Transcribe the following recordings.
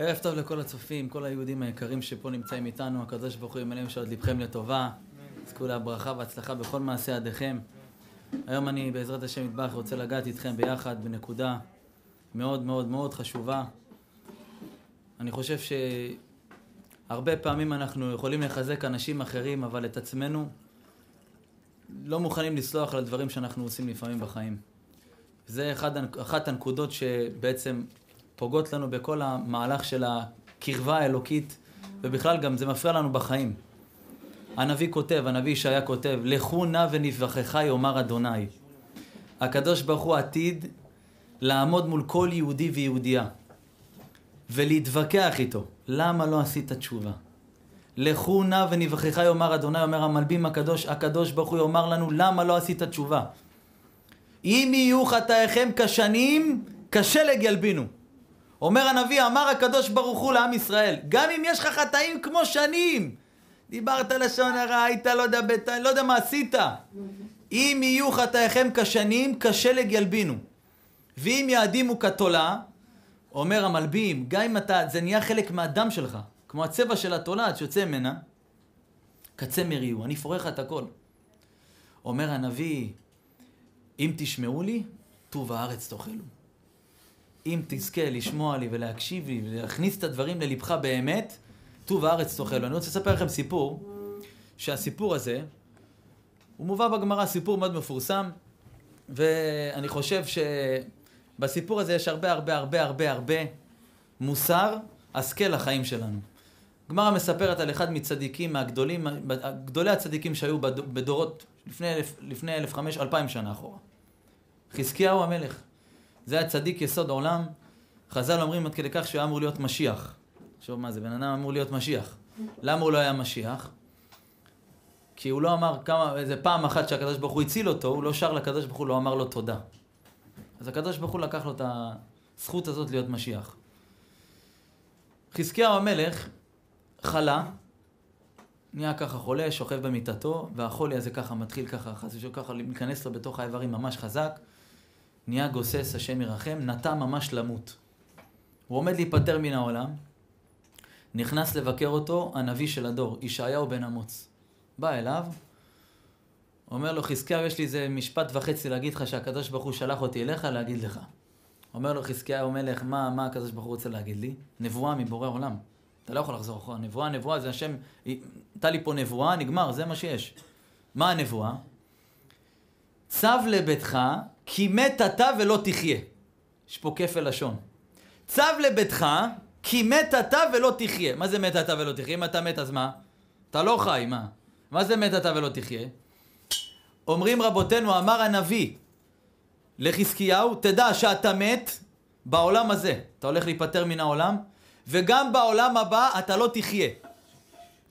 ערב טוב לכל הצופים, כל היהודים היקרים שפה נמצאים איתנו, הקדוש ברוך הוא ימלא משעות לבכם לטובה, יזכו להברכה והצלחה בכל מעשה ידיכם. היום אני בעזרת השם יתברך רוצה לגעת איתכם ביחד בנקודה מאוד מאוד מאוד חשובה. אני חושב שהרבה פעמים אנחנו יכולים לחזק אנשים אחרים, אבל את עצמנו לא מוכנים לסלוח על הדברים שאנחנו עושים לפעמים בחיים. זה אחד, אחת הנקודות שבעצם פוגעות לנו בכל המהלך של הקרבה האלוקית, ובכלל גם זה מפריע לנו בחיים. הנביא כותב, הנביא ישעיה כותב, לכו נא ונבחך יאמר אדוני. הקדוש ברוך הוא עתיד לעמוד מול כל יהודי ויהודייה ולהתווכח איתו. למה לא עשית תשובה? לכו נא ונבחך יאמר אדוני, אומר המלבים הקדוש, הקדוש ברוך הוא יאמר לנו, למה לא עשית תשובה? אם יהיו חטאיכם כשנים, כשלג ילבינו. אומר הנביא, אמר הקדוש ברוך הוא לעם ישראל, גם אם יש לך חטאים כמו שנים, דיברת לשון הרע, היית לא יודע, בית, לא יודע מה עשית. אם יהיו חטאיכם כשנים, כשלג ילבינו. ואם יעדימו כתולה, אומר המלבים, גם אם אתה, זה נהיה חלק מהדם שלך, כמו הצבע של התולעת שיוצא ממנה, קצה מריהו, אני אפורר לך את הכל. אומר הנביא, אם תשמעו לי, טוב הארץ תאכלו. אם תזכה לשמוע לי ולהקשיב לי ולהכניס את הדברים ללבך באמת, טוב הארץ תאכלו. אני רוצה לספר לכם סיפור, שהסיפור הזה, הוא מובא בגמרא, סיפור מאוד מפורסם, ואני חושב שבסיפור הזה יש הרבה הרבה הרבה הרבה הרבה מוסר, השכל לחיים שלנו. גמרא מספרת על אחד מצדיקים מהגדולים, גדולי הצדיקים שהיו בדורות לפני אלף חמש, אלפיים שנה אחורה. חזקיהו המלך. זה היה צדיק יסוד עולם. חז"ל אומרים עד כדי כך שהוא אמור להיות משיח. עכשיו מה זה, בן אדם אמור להיות משיח. למה הוא לא היה משיח? כי הוא לא אמר כמה, איזה פעם אחת שהקדוש ברוך הוא הציל אותו, הוא לא שר לקדוש ברוך הוא, לא אמר לו תודה. אז הקדוש ברוך הוא לקח לו את הזכות הזאת להיות משיח. חזקיהו המלך חלה, נהיה ככה חולה, שוכב במיטתו, והחולי הזה ככה מתחיל ככה, חס ושלום ככה להיכנס לו בתוך האיברים ממש חזק. נהיה גוסס, השם ירחם, נטע ממש למות. הוא עומד להיפטר מן העולם, נכנס לבקר אותו הנביא של הדור, ישעיהו בן אמוץ. בא אליו, אומר לו, חזקיהו, יש לי איזה משפט וחצי להגיד לך שהקדוש ברוך הוא שלח אותי אליך להגיד לך. אומר לו חזקיהו מלך, מה, מה הקדוש ברוך הוא רוצה להגיד לי? נבואה מבורא עולם. אתה לא יכול לחזור אחורה. נבואה, נבואה, זה השם, הייתה לי פה נבואה, נגמר, זה מה שיש. מה הנבואה? צב לביתך, כי מת אתה ולא תחיה. יש פה כפל לשון. צב לביתך, כי מת אתה ולא תחיה. מה זה מת אתה ולא תחיה? אם אתה מת אז מה? אתה לא חי, מה? מה זה מת אתה ולא תחיה? אומרים רבותינו, אמר הנביא לחזקיהו, תדע שאתה מת בעולם הזה. אתה הולך להיפטר מן העולם, וגם בעולם הבא אתה לא תחיה.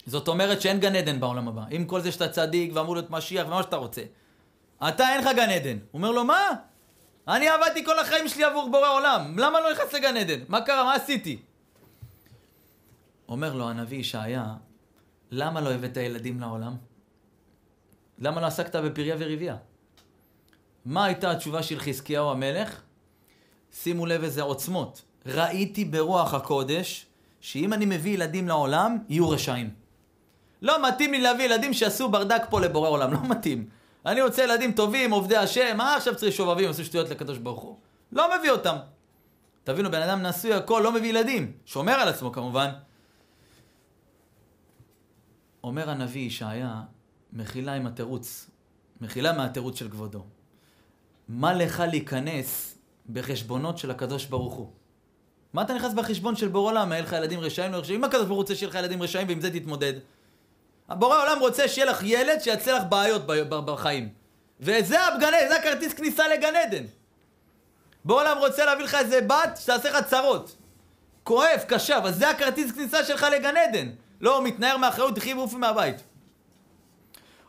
זאת אומרת שאין גן עדן בעולם הבא. עם כל זה שאתה צדיק ואמור להיות משיח ומה שאתה רוצה. אתה אין לך גן עדן. הוא אומר לו, מה? אני עבדתי כל החיים שלי עבור בורא עולם. למה לא נכנס לגן עדן? מה קרה? מה עשיתי? אומר לו הנביא ישעיה, למה לא הבאת ילדים לעולם? למה לא עסקת בפריה וריביה? מה הייתה התשובה של חזקיהו המלך? שימו לב איזה עוצמות. ראיתי ברוח הקודש, שאם אני מביא ילדים לעולם, יהיו רשעים. לא מתאים לי להביא ילדים שעשו ברדק פה לבורא עולם, לא מתאים. אני רוצה ילדים טובים, עובדי השם, מה עכשיו צריך שובבים, עשו שטויות לקדוש ברוך הוא? לא מביא אותם. תבינו, בן אדם נשוי הכל, לא מביא ילדים. שומר על עצמו כמובן. אומר הנביא ישעיה, מחילה עם התירוץ, מחילה מהתירוץ של כבודו. מה לך להיכנס בחשבונות של הקדוש ברוך הוא? מה אתה נכנס בחשבון של בורא עולם? יהיה לך ילדים רשעים, לא רשעים? אם הקדוש ברוך הוא רוצה שיהיה לך ילדים רשעים ועם זה תתמודד. הבורא עולם רוצה שיהיה לך ילד שיעשה לך בעיות בחיים. וזה הבגני, זה הכרטיס כניסה לגן עדן. בורא עולם רוצה להביא לך איזה בת שתעשה לך צרות. כואב, קשה, אבל זה הכרטיס כניסה שלך לגן עדן. לא, מתנער מאחריות, תחי ועופי מהבית.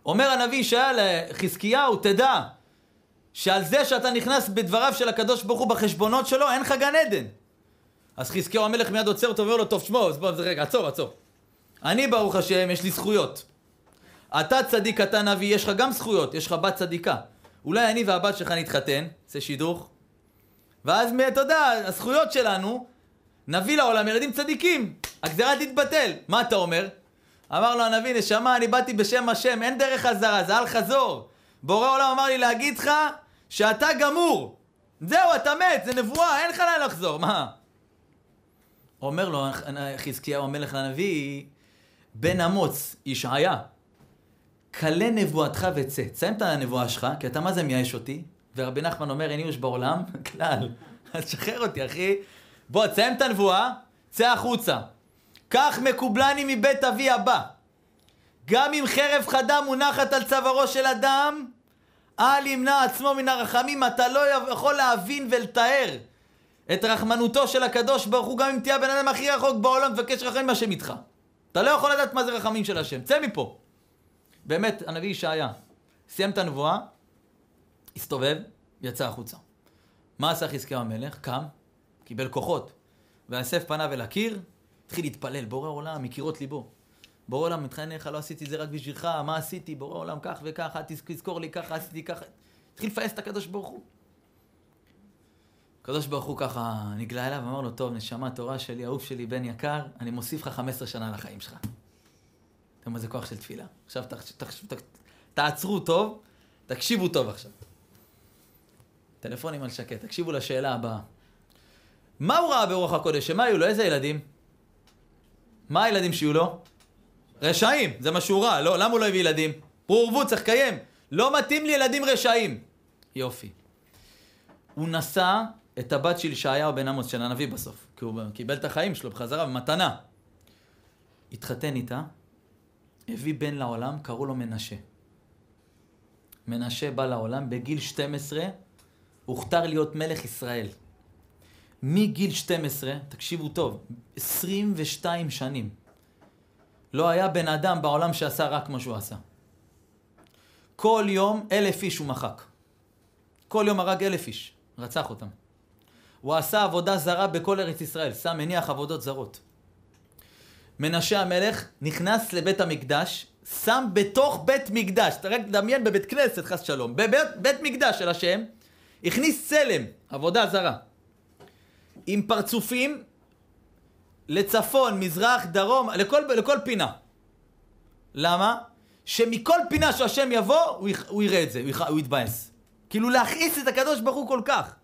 אומר הנביא שהיה לחזקיהו, תדע שעל זה שאתה נכנס בדבריו של הקדוש ברוך הוא בחשבונות שלו, אין לך גן עדן. אז חזקיהו המלך מיד עוצר אותו ואומר לו, טוב, בוא, רגע, עצור, עצור. אני, ברוך השם, יש לי זכויות. אתה צדיק, אתה נביא, יש לך גם זכויות, יש לך בת צדיקה. אולי אני והבת שלך נתחתן, זה שידוך, ואז, אתה יודע, הזכויות שלנו, נביא לעולם ילדים צדיקים, הגזירה תתבטל. מה אתה אומר? אמר לו הנביא, נשמה, אני באתי בשם השם, אין דרך חזרה, זה אל חזור. בורא עולם אמר לי להגיד לך שאתה גמור. זהו, אתה מת, זה נבואה, אין לך לאן לחזור, מה? אומר לו חזקיהו המלך לנביא, בן אמוץ, ישעיה, כלה נבואתך וצא. תסיים את הנבואה שלך, כי אתה מה זה מייאש אותי? ורבי נחמן אומר, אין איוש בעולם, כלל. אז שחרר אותי, אחי. בוא, תסיים את הנבואה, צא החוצה. כך מקובלני מבית אבי הבא. גם אם חרב חדה מונחת על צווארו של אדם, אל ימנע עצמו מן הרחמים, אתה לא יכול להבין ולתאר את רחמנותו של הקדוש ברוך הוא, גם אם תהיה הבן אדם הכי רחוק בעולם, תבקש רחמים מהשם איתך. אתה לא יכול לדעת מה זה רחמים של השם. צא מפה. באמת, הנביא ישעיה סיים את הנבואה, הסתובב, יצא החוצה. מה עשה חזקיהו המלך? קם, קיבל כוחות, ואסף פניו אל הקיר, התחיל להתפלל, בורא עולם, מקירות ליבו. בורא עולם, מתחנן לך, לא עשיתי זה רק בשבילך, מה עשיתי? בורא עולם, כך וכך, תזכור לי ככה, עשיתי ככה. התחיל לפעס את הקדוש ברוך הוא. הקדוש ברוך הוא ככה נגלה אליו, אמר לו, טוב, נשמה, תורה שלי, אהוב שלי, בן יקר, אני מוסיף לך 15 שנה לחיים שלך. תראה מה זה כוח של תפילה. עכשיו תח, תח, תעצרו טוב, תקשיבו טוב עכשיו. טלפונים על שקט, תקשיבו לשאלה הבאה. מה הוא ראה ברוח הקודש? שמה היו לו? איזה ילדים? מה הילדים שיהיו לו? רשעים, זה מה שהוא ראה. לא, למה הוא לא הביא ילדים? פרו ורבו, צריך לקיים. לא מתאים לי ילדים רשעים. יופי. הוא נשא את הבת של ישעיהו בן עמוס, של הנביא בסוף. כי הוא קיבל את החיים שלו בחזרה במתנה. התחתן איתה, הביא בן לעולם, קראו לו מנשה. מנשה בא לעולם, בגיל 12 הוכתר להיות מלך ישראל. מגיל 12, תקשיבו טוב, 22 שנים, לא היה בן אדם בעולם שעשה רק מה שהוא עשה. כל יום אלף איש הוא מחק. כל יום הרג אלף איש, רצח אותם. הוא עשה עבודה זרה בכל ארץ ישראל, שם מניח עבודות זרות. מנשה המלך נכנס לבית המקדש, שם בתוך בית מקדש, אתה רק תדמיין בבית כנסת חס שלום, בבית בית מקדש של השם, הכניס צלם, עבודה זרה, עם פרצופים לצפון, מזרח, דרום, לכל, לכל פינה. למה? שמכל פינה שהשם יבוא, הוא, הוא יראה את זה, הוא, הוא יתבאס. כאילו להכעיס את הקדוש ברוך הוא כל כך.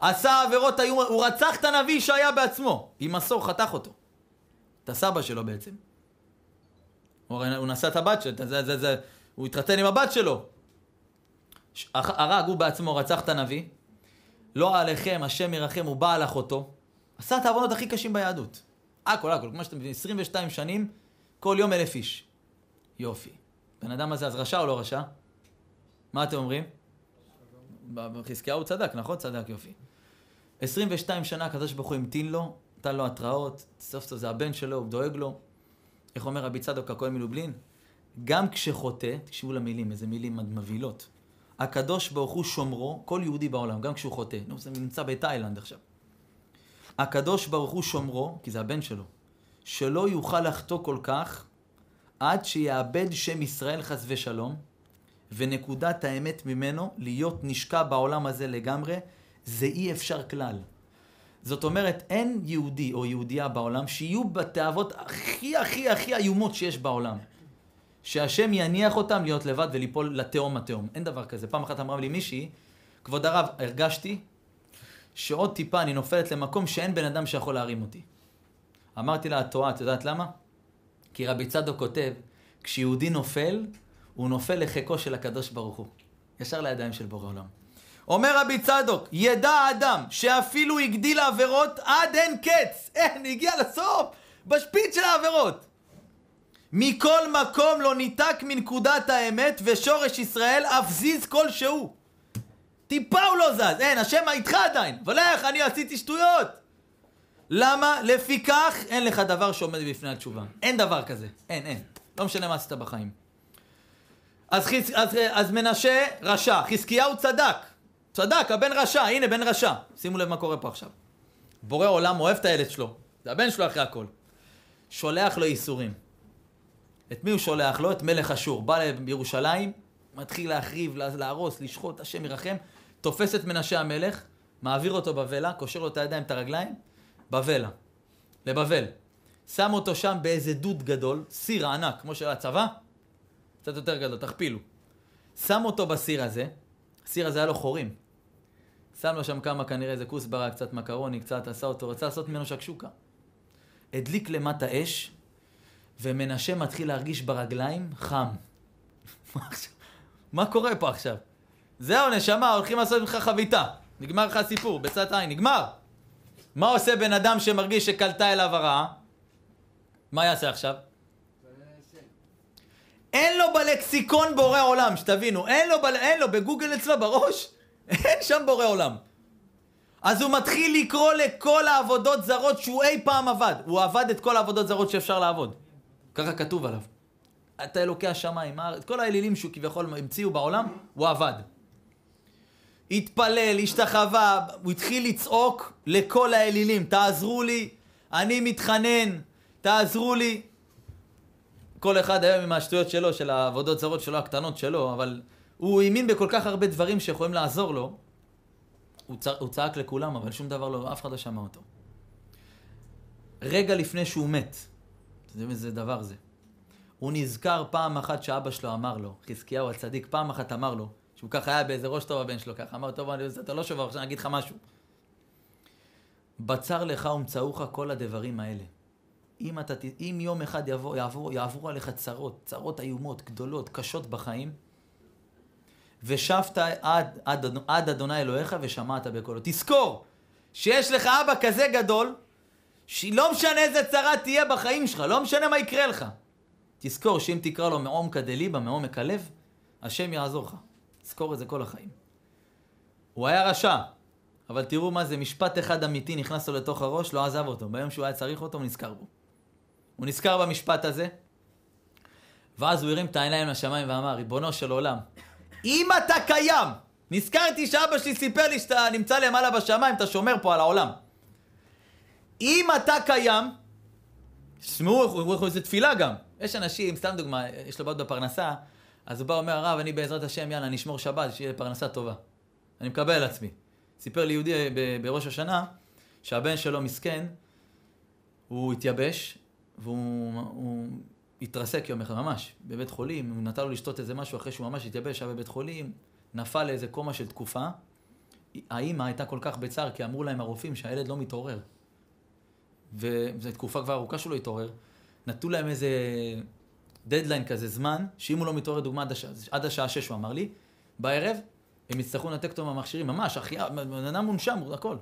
עשה עבירות איום, הוא רצח את הנביא שהיה בעצמו, עם מסור חתך אותו. את הסבא שלו בעצם. הוא, הוא נשא את הבת שלו, זה, זה, זה, הוא התחתן עם הבת שלו. הרג, הוא בעצמו רצח את הנביא. לא עליכם, השם ירחם, הוא בא על אחותו. עשה את העוונות הכי קשים ביהדות. הכל, הכל, כמו שאתם מבינים, 22 שנים, כל יום אלף איש. יופי. בן אדם הזה, אז רשע או לא רשע? מה אתם אומרים? חזקיהו צדק, נכון? צדק, יופי. 22 שנה הקדוש ברוך הוא המתין לו, נתן לו התראות, סוף סוף זה הבן שלו, הוא דואג לו. איך אומר רבי צדוק הכהן מלובלין? גם כשחוטא, תקשיבו למילים, איזה מילים מבהילות. הקדוש ברוך הוא שומרו, כל יהודי בעולם, גם כשהוא חוטא. נו, זה נמצא בתאילנד עכשיו. הקדוש ברוך הוא שומרו, כי זה הבן שלו, שלא יוכל לחטוא כל כך עד שיאבד שם ישראל חס ושלום, ונקודת האמת ממנו להיות נשקע בעולם הזה לגמרי, זה אי אפשר כלל. זאת אומרת, אין יהודי או יהודייה בעולם שיהיו בתאוות הכי הכי הכי איומות שיש בעולם. שהשם יניח אותם להיות לבד וליפול לתהום התהום. אין דבר כזה. פעם אחת אמרה לי מישהי, כבוד הרב, הרגשתי שעוד טיפה אני נופלת למקום שאין בן אדם שיכול להרים אותי. אמרתי לה, את טועה, את יודעת למה? כי רבי צדוק כותב, כשיהודי נופל, הוא נופל לחיקו של הקדוש ברוך הוא. ישר לידיים של בורא עולם. אומר רבי צדוק, ידע האדם שאפילו הגדיל העבירות עד אין קץ. אין, הגיע לסוף, בשפיץ של העבירות. מכל מקום לא ניתק מנקודת האמת ושורש ישראל אף זיז כלשהו. טיפה הוא לא זז, אין, השם איתך עדיין, אבל איך, אני עשיתי שטויות. למה? לפיכך אין לך דבר שעומד בפני התשובה. אין דבר כזה, אין, אין. לא משנה מה עשית בחיים. אז, חיס, אז, אז מנשה רשע, חזקיהו צדק. צדק, הבן רשע, הנה בן רשע. שימו לב מה קורה פה עכשיו. בורא עולם אוהב את הילד שלו, זה הבן שלו אחרי הכל. שולח לו ייסורים. את מי הוא שולח לו? את מלך אשור. בא בירושלים, מתחיל להחריב, להרוס, לשחוט, השם ירחם, תופס את מנשה המלך, מעביר אותו בבלה, קושר לו את הידיים, את הרגליים, בבלה, לבבל. שם אותו שם באיזה דוד גדול, סיר ענק, כמו של הצבא, קצת יותר גדול, תכפילו. שם אותו בסיר הזה, הסיר הזה היה לו חורים. שם לו שם כמה, כנראה איזה כוסברה, קצת מקרוני, קצת עשה אותו, רצה לעשות ממנו שקשוקה. הדליק למטה אש, ומנשה מתחיל להרגיש ברגליים חם. מה קורה פה עכשיו? זהו, נשמה, הולכים לעשות ממך חביתה. נגמר לך הסיפור, בצד עין, נגמר. מה עושה בן אדם שמרגיש שקלטה אליו הרעה? מה יעשה עכשיו? אין לו בלקסיקון בורא עולם, שתבינו, אין לו, ב... אין לו בגוגל אצלו בראש, אין שם בורא עולם. אז הוא מתחיל לקרוא לכל העבודות זרות שהוא אי פעם עבד. הוא עבד את כל העבודות זרות שאפשר לעבוד. ככה כתוב עליו. אתה אלוקי השמיים, את כל האלילים שהוא כביכול המציאו בעולם, הוא עבד. התפלל, השתחווה, הוא התחיל לצעוק לכל האלילים, תעזרו לי, אני מתחנן, תעזרו לי. כל אחד היום עם השטויות שלו, של העבודות זרות שלו, הקטנות שלו, אבל הוא האמין בכל כך הרבה דברים שיכולים לעזור לו. הוא, צע, הוא צעק לכולם, אבל שום דבר לא, אף אחד לא שמע אותו. רגע לפני שהוא מת, זה איזה דבר זה. הוא נזכר פעם אחת שאבא שלו אמר לו, חזקיהו הצדיק, פעם אחת אמר לו, שהוא ככה היה באיזה ראש טוב הבן שלו ככה, אמר, טוב, אני, אתה לא שובר, עכשיו אני אגיד לך משהו. בצר לך ומצאוך כל הדברים האלה. אם, אתה, אם יום אחד יבוא, יעבור, יעברו עליך צרות, צרות איומות, גדולות, קשות בחיים, ושבת עד, עד, עד אדוני אלוהיך ושמעת בקולו. תזכור שיש לך אבא כזה גדול, שלא משנה איזה צרה תהיה בחיים שלך, לא משנה מה יקרה לך. תזכור שאם תקרא לו מעומקא דליבה, מעומק הלב, השם יעזור לך. תזכור את זה כל החיים. הוא היה רשע, אבל תראו מה זה, משפט אחד אמיתי נכנס לו לתוך הראש, לא עזב אותו. ביום שהוא היה צריך אותו, הוא נזכר בו. הוא נזכר במשפט הזה, ואז הוא הרים את העיניים לשמיים ואמר, ריבונו של עולם, אם אתה קיים, נזכרתי שאבא שלי סיפר לי שאתה נמצא למעלה בשמיים, אתה שומר פה על העולם. אם אתה קיים, תשמעו, איזה תפילה גם. יש אנשים, סתם דוגמה, יש לו בעיות בפרנסה, אז הוא בא ואומר, הרב, אני בעזרת השם, יאללה, אני אשמור שבת, שיהיה פרנסה טובה. אני מקבל על עצמי. סיפר לי יהודי בראש השנה, שהבן שלו מסכן, הוא התייבש, והוא התרסק יום אחד, ממש, בבית חולים, הוא נתן לו לשתות איזה משהו אחרי שהוא ממש התייבש, היה בבית חולים, נפל לאיזה קומה של תקופה. האימא הייתה כל כך בצער, כי אמרו להם הרופאים שהילד לא מתעורר. וזו תקופה כבר ארוכה שהוא לא התעורר. נתנו להם איזה דדליין כזה, זמן, שאם הוא לא מתעורר, דוגמה עד השעה, עד השעה שש, הוא אמר לי, בערב, הם יצטרכו לנתק אותו מהמכשירים, ממש, אחיה, בן אדם מונשם, הכל.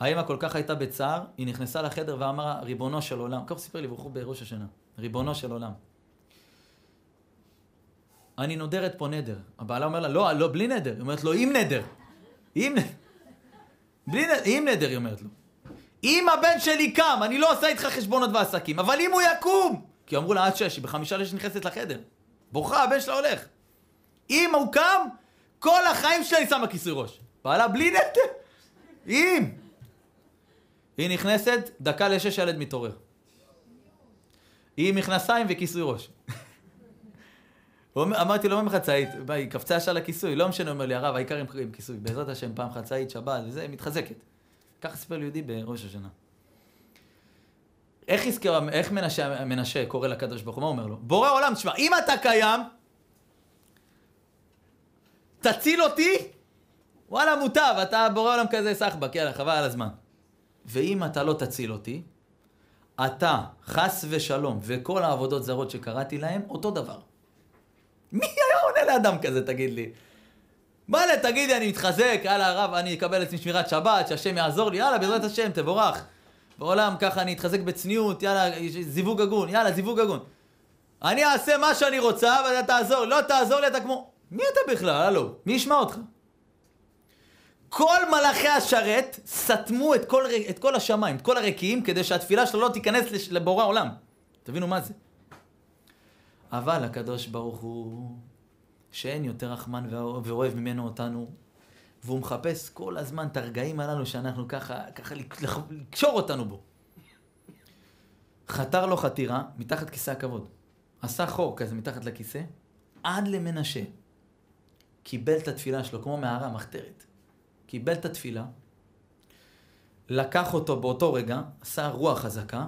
האמא כל כך הייתה בצער, היא נכנסה לחדר ואמרה, ריבונו של עולם, כך סיפר לי, ברוך הוא בראש השנה, ריבונו של עולם. אני נודרת פה נדר. הבעלה אומר לה, לא, לא, בלי נדר. היא אומרת לו, עם נדר. עם נדר. בלי נדר, עם נדר, היא אומרת לו. אם הבן שלי קם, אני לא עושה איתך חשבונות ועסקים, אבל אם הוא יקום, כי אמרו לה עד שש, היא בחמישה לשש נכנסת לחדר. בוכה, הבן שלה הולך. אם הוא קם, כל החיים שלה היא שמה כיסוי ראש. בעלה בלי נטל. אם. היא נכנסת, דקה לשש הילד מתעורר. עם מכנסיים וכיסוי ראש. אמרתי לו, מה חצאית? היא קפצה ישר לכיסוי, לא משנה, אומר לי, הרב, העיקר עם כיסוי. בעזרת השם, פעם חצאית, שבת, וזה, מתחזקת. ככה סיפר לי יהודי בראש השנה. איך יזכר, איך מנשה, מנשה קורא לקדוש ברוך הוא, מה אומר לו? בורא עולם, תשמע, אם אתה קיים, תציל אותי, וואלה מוטב, אתה בורא עולם כזה סחבק, יאללה, חבל על הזמן. ואם אתה לא תציל אותי, אתה, חס ושלום, וכל העבודות זרות שקראתי להם, אותו דבר. מי היה עונה לאדם כזה, תגיד לי? בא לה, תגיד לי, אני מתחזק, יאללה, הרב, אני אקבל עצמי שמירת שבת, שהשם יעזור לי, יאללה, בעזרת השם, תבורך. בעולם ככה אני אתחזק בצניעות, יאללה, זיווג הגון, יאללה, זיווג הגון. אני אעשה מה שאני רוצה, ואתה תעזור, לא תעזור לי, אתה כמו... מי אתה בכלל? הלו, מי ישמע אותך? כל מלאכי השרת סתמו את כל, את כל השמיים, את כל הרקיעים, כדי שהתפילה שלו לא תיכנס לבורא עולם. תבינו מה זה. אבל הקדוש ברוך הוא, שאין יותר רחמן ואוהב ממנו אותנו, והוא מחפש כל הזמן את הרגעים הללו שאנחנו ככה, ככה לקשור אותנו בו. חתר לו חתירה מתחת כיסא הכבוד. עשה חור כזה מתחת לכיסא, עד למנשה. קיבל את התפילה שלו, כמו מערה, מחתרת. קיבל את התפילה, לקח אותו באותו רגע, עשה רוח חזקה,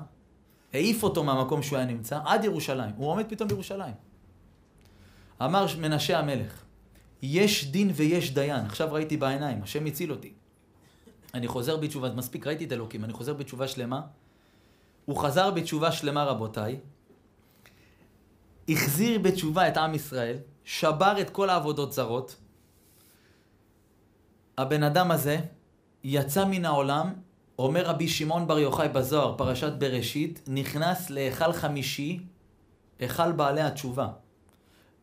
העיף אותו מהמקום שהוא היה נמצא, עד ירושלים. הוא עומד פתאום בירושלים. אמר מנשה המלך, יש דין ויש דיין. עכשיו ראיתי בעיניים, השם הציל אותי. אני חוזר בתשובה, מספיק, ראיתי את אלוקים, אני חוזר בתשובה שלמה. הוא חזר בתשובה שלמה, רבותיי. החזיר בתשובה את עם ישראל, שבר את כל העבודות זרות. הבן אדם הזה יצא מן העולם, אומר רבי שמעון בר יוחאי בזוהר, פרשת בראשית, נכנס להיכל חמישי, היכל בעלי התשובה.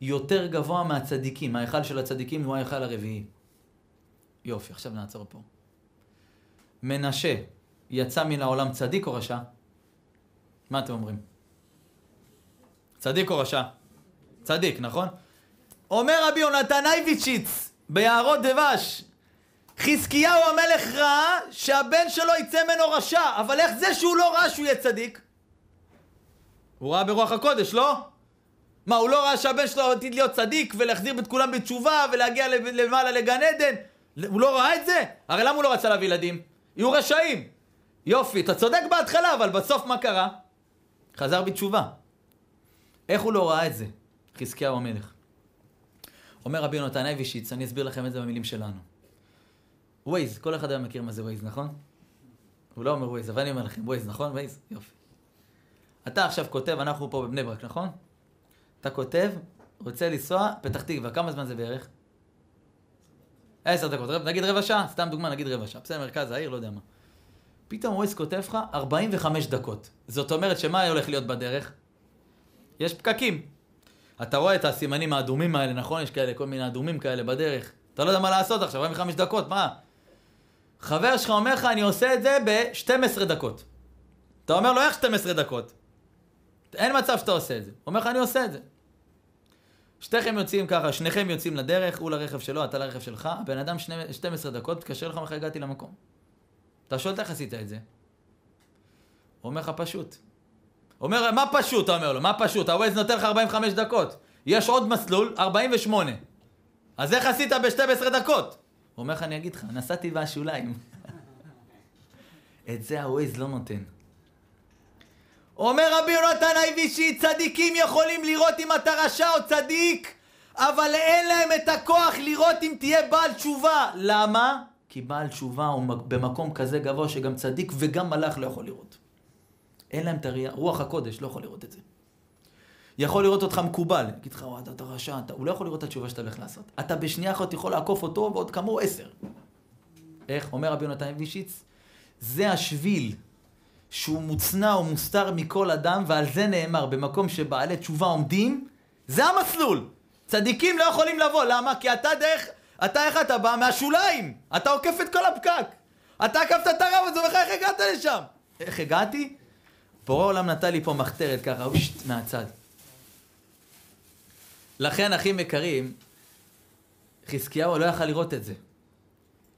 יותר גבוה מהצדיקים, ההיכל של הצדיקים הוא ההיכל הרביעי. יופי, עכשיו נעצור פה. מנשה יצא מן העולם צדיק או רשע? מה אתם אומרים? צדיק או רשע? צדיק, נכון? אומר רבי יונתן אייביצ'יץ ביערות דבש, חזקיהו המלך ראה שהבן שלו יצא ממנו רשע, אבל איך זה שהוא לא ראה שהוא יהיה צדיק? הוא ראה ברוח הקודש, לא? מה, הוא לא ראה שהבן שלו עתיד להיות צדיק ולהחזיר את כולם בתשובה ולהגיע למעלה לגן עדן? הוא לא ראה את זה? הרי למה הוא לא רצה להביא ילדים? יהיו רשעים. יופי, אתה צודק בהתחלה, אבל בסוף מה קרה? חזר בתשובה. איך הוא לא ראה את זה? חזקיהו המלך. אומר רבי יונתן אבישיץ, אני אסביר לכם את זה במילים שלנו. ווייז, כל אחד היום מכיר מה זה ווייז, נכון? הוא לא אומר ווייז, אבל אני אומר לכם, ווייז, נכון? ווייז? יופי. אתה עכשיו כותב, אנחנו פה בבני ברק, נכון? אתה כותב, רוצה לנסוע, פתח תקווה, כמה זמן זה בערך? עשר דקות, נגיד רבע שעה, סתם דוגמה, נגיד רבע שעה, בסדר, מרכז העיר, לא יודע מה. פתאום ווייז כותב לך 45 דקות. זאת אומרת שמה הולך להיות בדרך? יש פקקים. אתה רואה את הסימנים האדומים האלה, נכון? יש כאלה, כל מיני אדומים כאלה בדרך. אתה לא יודע מה לעשות עכשיו, 45 דקות, מה? חבר שלך אומר לך, אני עושה את זה ב-12 דקות. אתה אומר לו, איך 12 דקות? אין מצב שאתה עושה את זה. הוא אומר לך, אני עושה את זה. שתיכם יוצאים ככה, שניכם יוצאים לדרך, הוא לרכב שלו, אתה לרכב שלך, הבן אדם שני, 12 דקות, מתקשר לך, איך הגעתי למקום. אתה שואל איך עשית את זה? הוא אומר לך פשוט. אומר, מה פשוט? אתה אומר לו, מה פשוט? הווייז נותן לך 45 דקות. יש עוד מסלול, 48. אז איך עשית ב-12 דקות? הוא אומר לך, אני אגיד לך, נסעתי בשוליים. את זה הווייז לא נותן. אומר רבי יונתן אייבישי, צדיקים יכולים לראות אם אתה רשע או צדיק, אבל אין להם את הכוח לראות אם תהיה בעל תשובה. למה? כי בעל תשובה הוא במקום כזה גבוה שגם צדיק וגם מלאך לא יכול לראות. אין להם את הראייה, רוח הקודש לא יכול לראות את זה. יכול לראות אותך מקובל, יגיד לך, וואי, אתה רשע, אתה... הוא לא יכול לראות את התשובה שאתה הולך לעשות. אתה בשנייה אחת יכול לעקוף אותו ועוד כמוהו עשר. איך? אומר רבי יונתן וישיץ, זה השביל שהוא מוצנע ומוסתר מכל אדם, ועל זה נאמר, במקום שבעלי תשובה עומדים, זה המסלול. צדיקים לא יכולים לבוא, למה? כי אתה דרך, אתה איך אתה בא? מהשוליים. אתה עוקף את כל הפקק. אתה עקפת את הרב הזה, ואיך הגעת לשם? איך הגעתי? בורא עולם נתן לי פה מחתרת ככה, מהצד. לכן, אחים יקרים, חזקיהו לא יכל לראות את זה.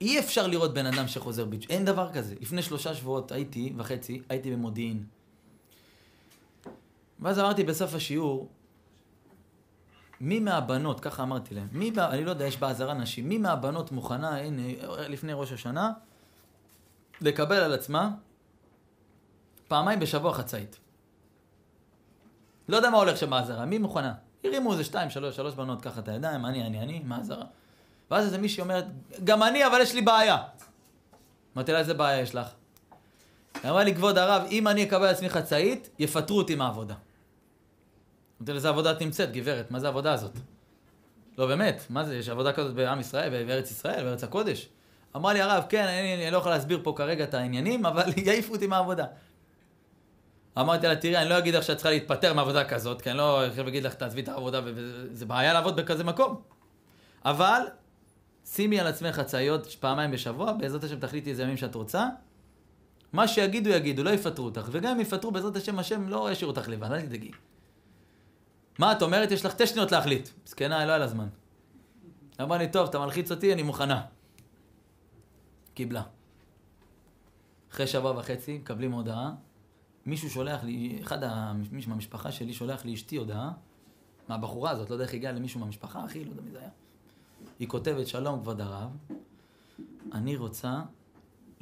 אי אפשר לראות בן אדם שחוזר בתשובה, אין דבר כזה. לפני שלושה שבועות הייתי, וחצי, הייתי במודיעין. ואז אמרתי בסוף השיעור, מי מהבנות, ככה אמרתי להם, מי, אני לא יודע, יש בעזרה נשים, מי מהבנות מוכנה, הנה, לפני ראש השנה, לקבל על עצמה פעמיים בשבוע חצאית. לא יודע מה הולך שם בעזרה, מי מוכנה? הרימו איזה שתיים, שלוש, שלוש בנות ככה את הידיים, אני, אני, אני, מה עזרה? ואז איזה מישהי אומרת, גם אני, אבל יש לי בעיה. אמרתי לה, איזה בעיה יש לך? היא אמרה לי, כבוד הרב, אם אני אקבל עצמי חצאית, יפטרו אותי מהעבודה. אמרתי לה, איזה עבודה את נמצאת, גברת? מה זה העבודה הזאת? לא, באמת, מה זה, יש עבודה כזאת בעם ישראל, בארץ ישראל, בארץ הקודש? אמרה לי הרב, כן, אני, אני לא יכול להסביר פה כרגע את העניינים, אבל יעיפו אותי מהעבודה. אמרתי לה, תראי, אני לא אגיד לך שאת צריכה להתפטר מעבודה כזאת, כי אני לא אגיד לך, תעזבי את העבודה, וזה בעיה לעבוד בכזה מקום. אבל שימי על עצמך חצאיות פעמיים בשבוע, בעזרת השם תחליטי איזה ימים שאת רוצה. מה שיגידו יגידו, לא יפטרו אותך, וגם אם יפטרו, בעזרת השם, השם לא ישאיר אותך לבד, אל תדאגי. מה את אומרת? יש לך שתי שניות להחליט. מסכנה, לא היה לה זמן. אמרה לי, טוב, אתה מלחיץ אותי, אני מוכנה. קיבלה. אחרי שבוע וחצי, מקבלים הודעה, מישהו שולח לי, אחד, מישהו מהמשפחה שלי שולח לי אשתי הודעה, מהבחורה הזאת, לא יודע איך הגיעה למישהו מהמשפחה, אחי, לא יודע מי זה היה. היא כותבת, שלום כבוד הרב, אני רוצה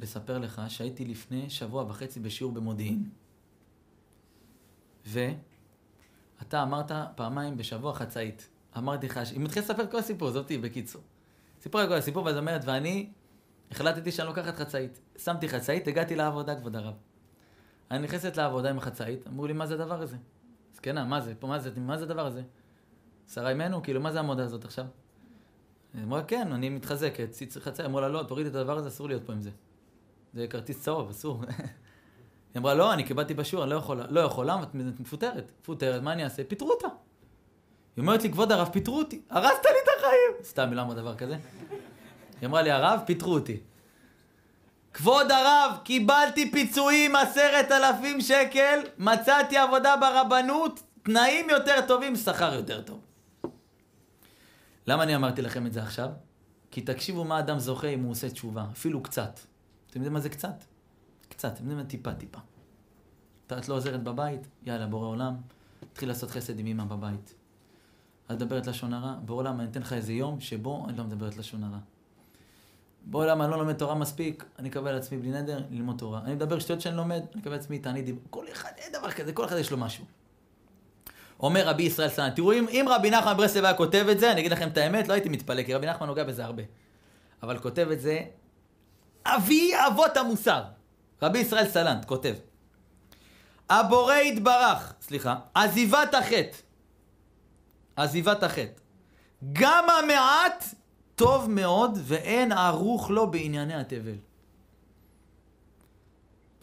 לספר לך שהייתי לפני שבוע וחצי בשיעור במודיעין, ואתה אמרת פעמיים בשבוע חצאית. אמרתי לך, היא מתחילה לספר כל הסיפור, זאתי בקיצור. סיפור את כל הסיפור, ואז אומרת, ואני החלטתי שאני לוקחת חצאית. שמתי חצאית, הגעתי לעבודה, כבוד הרב. אני נכנסת לעבודה עם החצאית, אמרו לי, מה זה הדבר הזה? זקנה, מה זה? פה, מה זה? מה זה הדבר הזה? שרה אימנו? כאילו, מה זה המודה הזאת עכשיו? היא אמרה, כן, אני מתחזקת, חצאית. אמרו לה, לא, תוריד את הדבר הזה, אסור להיות פה עם זה. זה כרטיס צהוב, אסור. היא אמרה, לא, אני קיבלתי בשיעור, אני לא יכולה. לא יכולה, את מפוטרת. מפוטרת, מה אני אעשה? פיטרו אותה. היא אומרת לי, כבוד הרב, פיטרו אותי. הרסת לי את החיים. סתם, היא לא אמרה דבר כזה. היא אמרה לי, הרב, פיטרו אותי. כבוד הרב, קיבלתי פיצויים עשרת אלפים שקל, מצאתי עבודה ברבנות, תנאים יותר טובים, שכר יותר טוב. למה אני אמרתי לכם את זה עכשיו? כי תקשיבו מה אדם זוכה אם הוא עושה תשובה, אפילו קצת. אתם יודעים מה זה קצת? קצת, אתם יודעים מה? טיפה טיפה. את לא עוזרת בבית, יאללה, בורא עולם, תתחיל לעשות חסד עם אמא בבית. את מדברת לשון הרע, בורא עולם, אני אתן לך איזה יום שבו אני לא מדברת לשון הרע. בורא עולם, אני לא לומד תורה מספיק, אני אקבל על עצמי בלי נדר, ללמוד תורה. אני מדבר שטויות שאני לומד, אני אקבל על עצמי תענית דיבור. כל אחד, אין דבר כזה, כל אחד יש לו משהו. אומר רבי ישראל סנן, תראו, אם, אם רבי נחמן ברסלב היה כותב את זה, אני אגיד לכם את האמת, לא הייתי מתפלא, כי רבי נחמן נוגע בזה הרבה. אבל כותב את זה אבי אבות המוסר. רבי ישראל סלנט כותב, הבורא יתברך, סליחה, עזיבת החטא, עזיבת החטא, גם המעט טוב מאוד ואין ערוך לו בענייני התבל.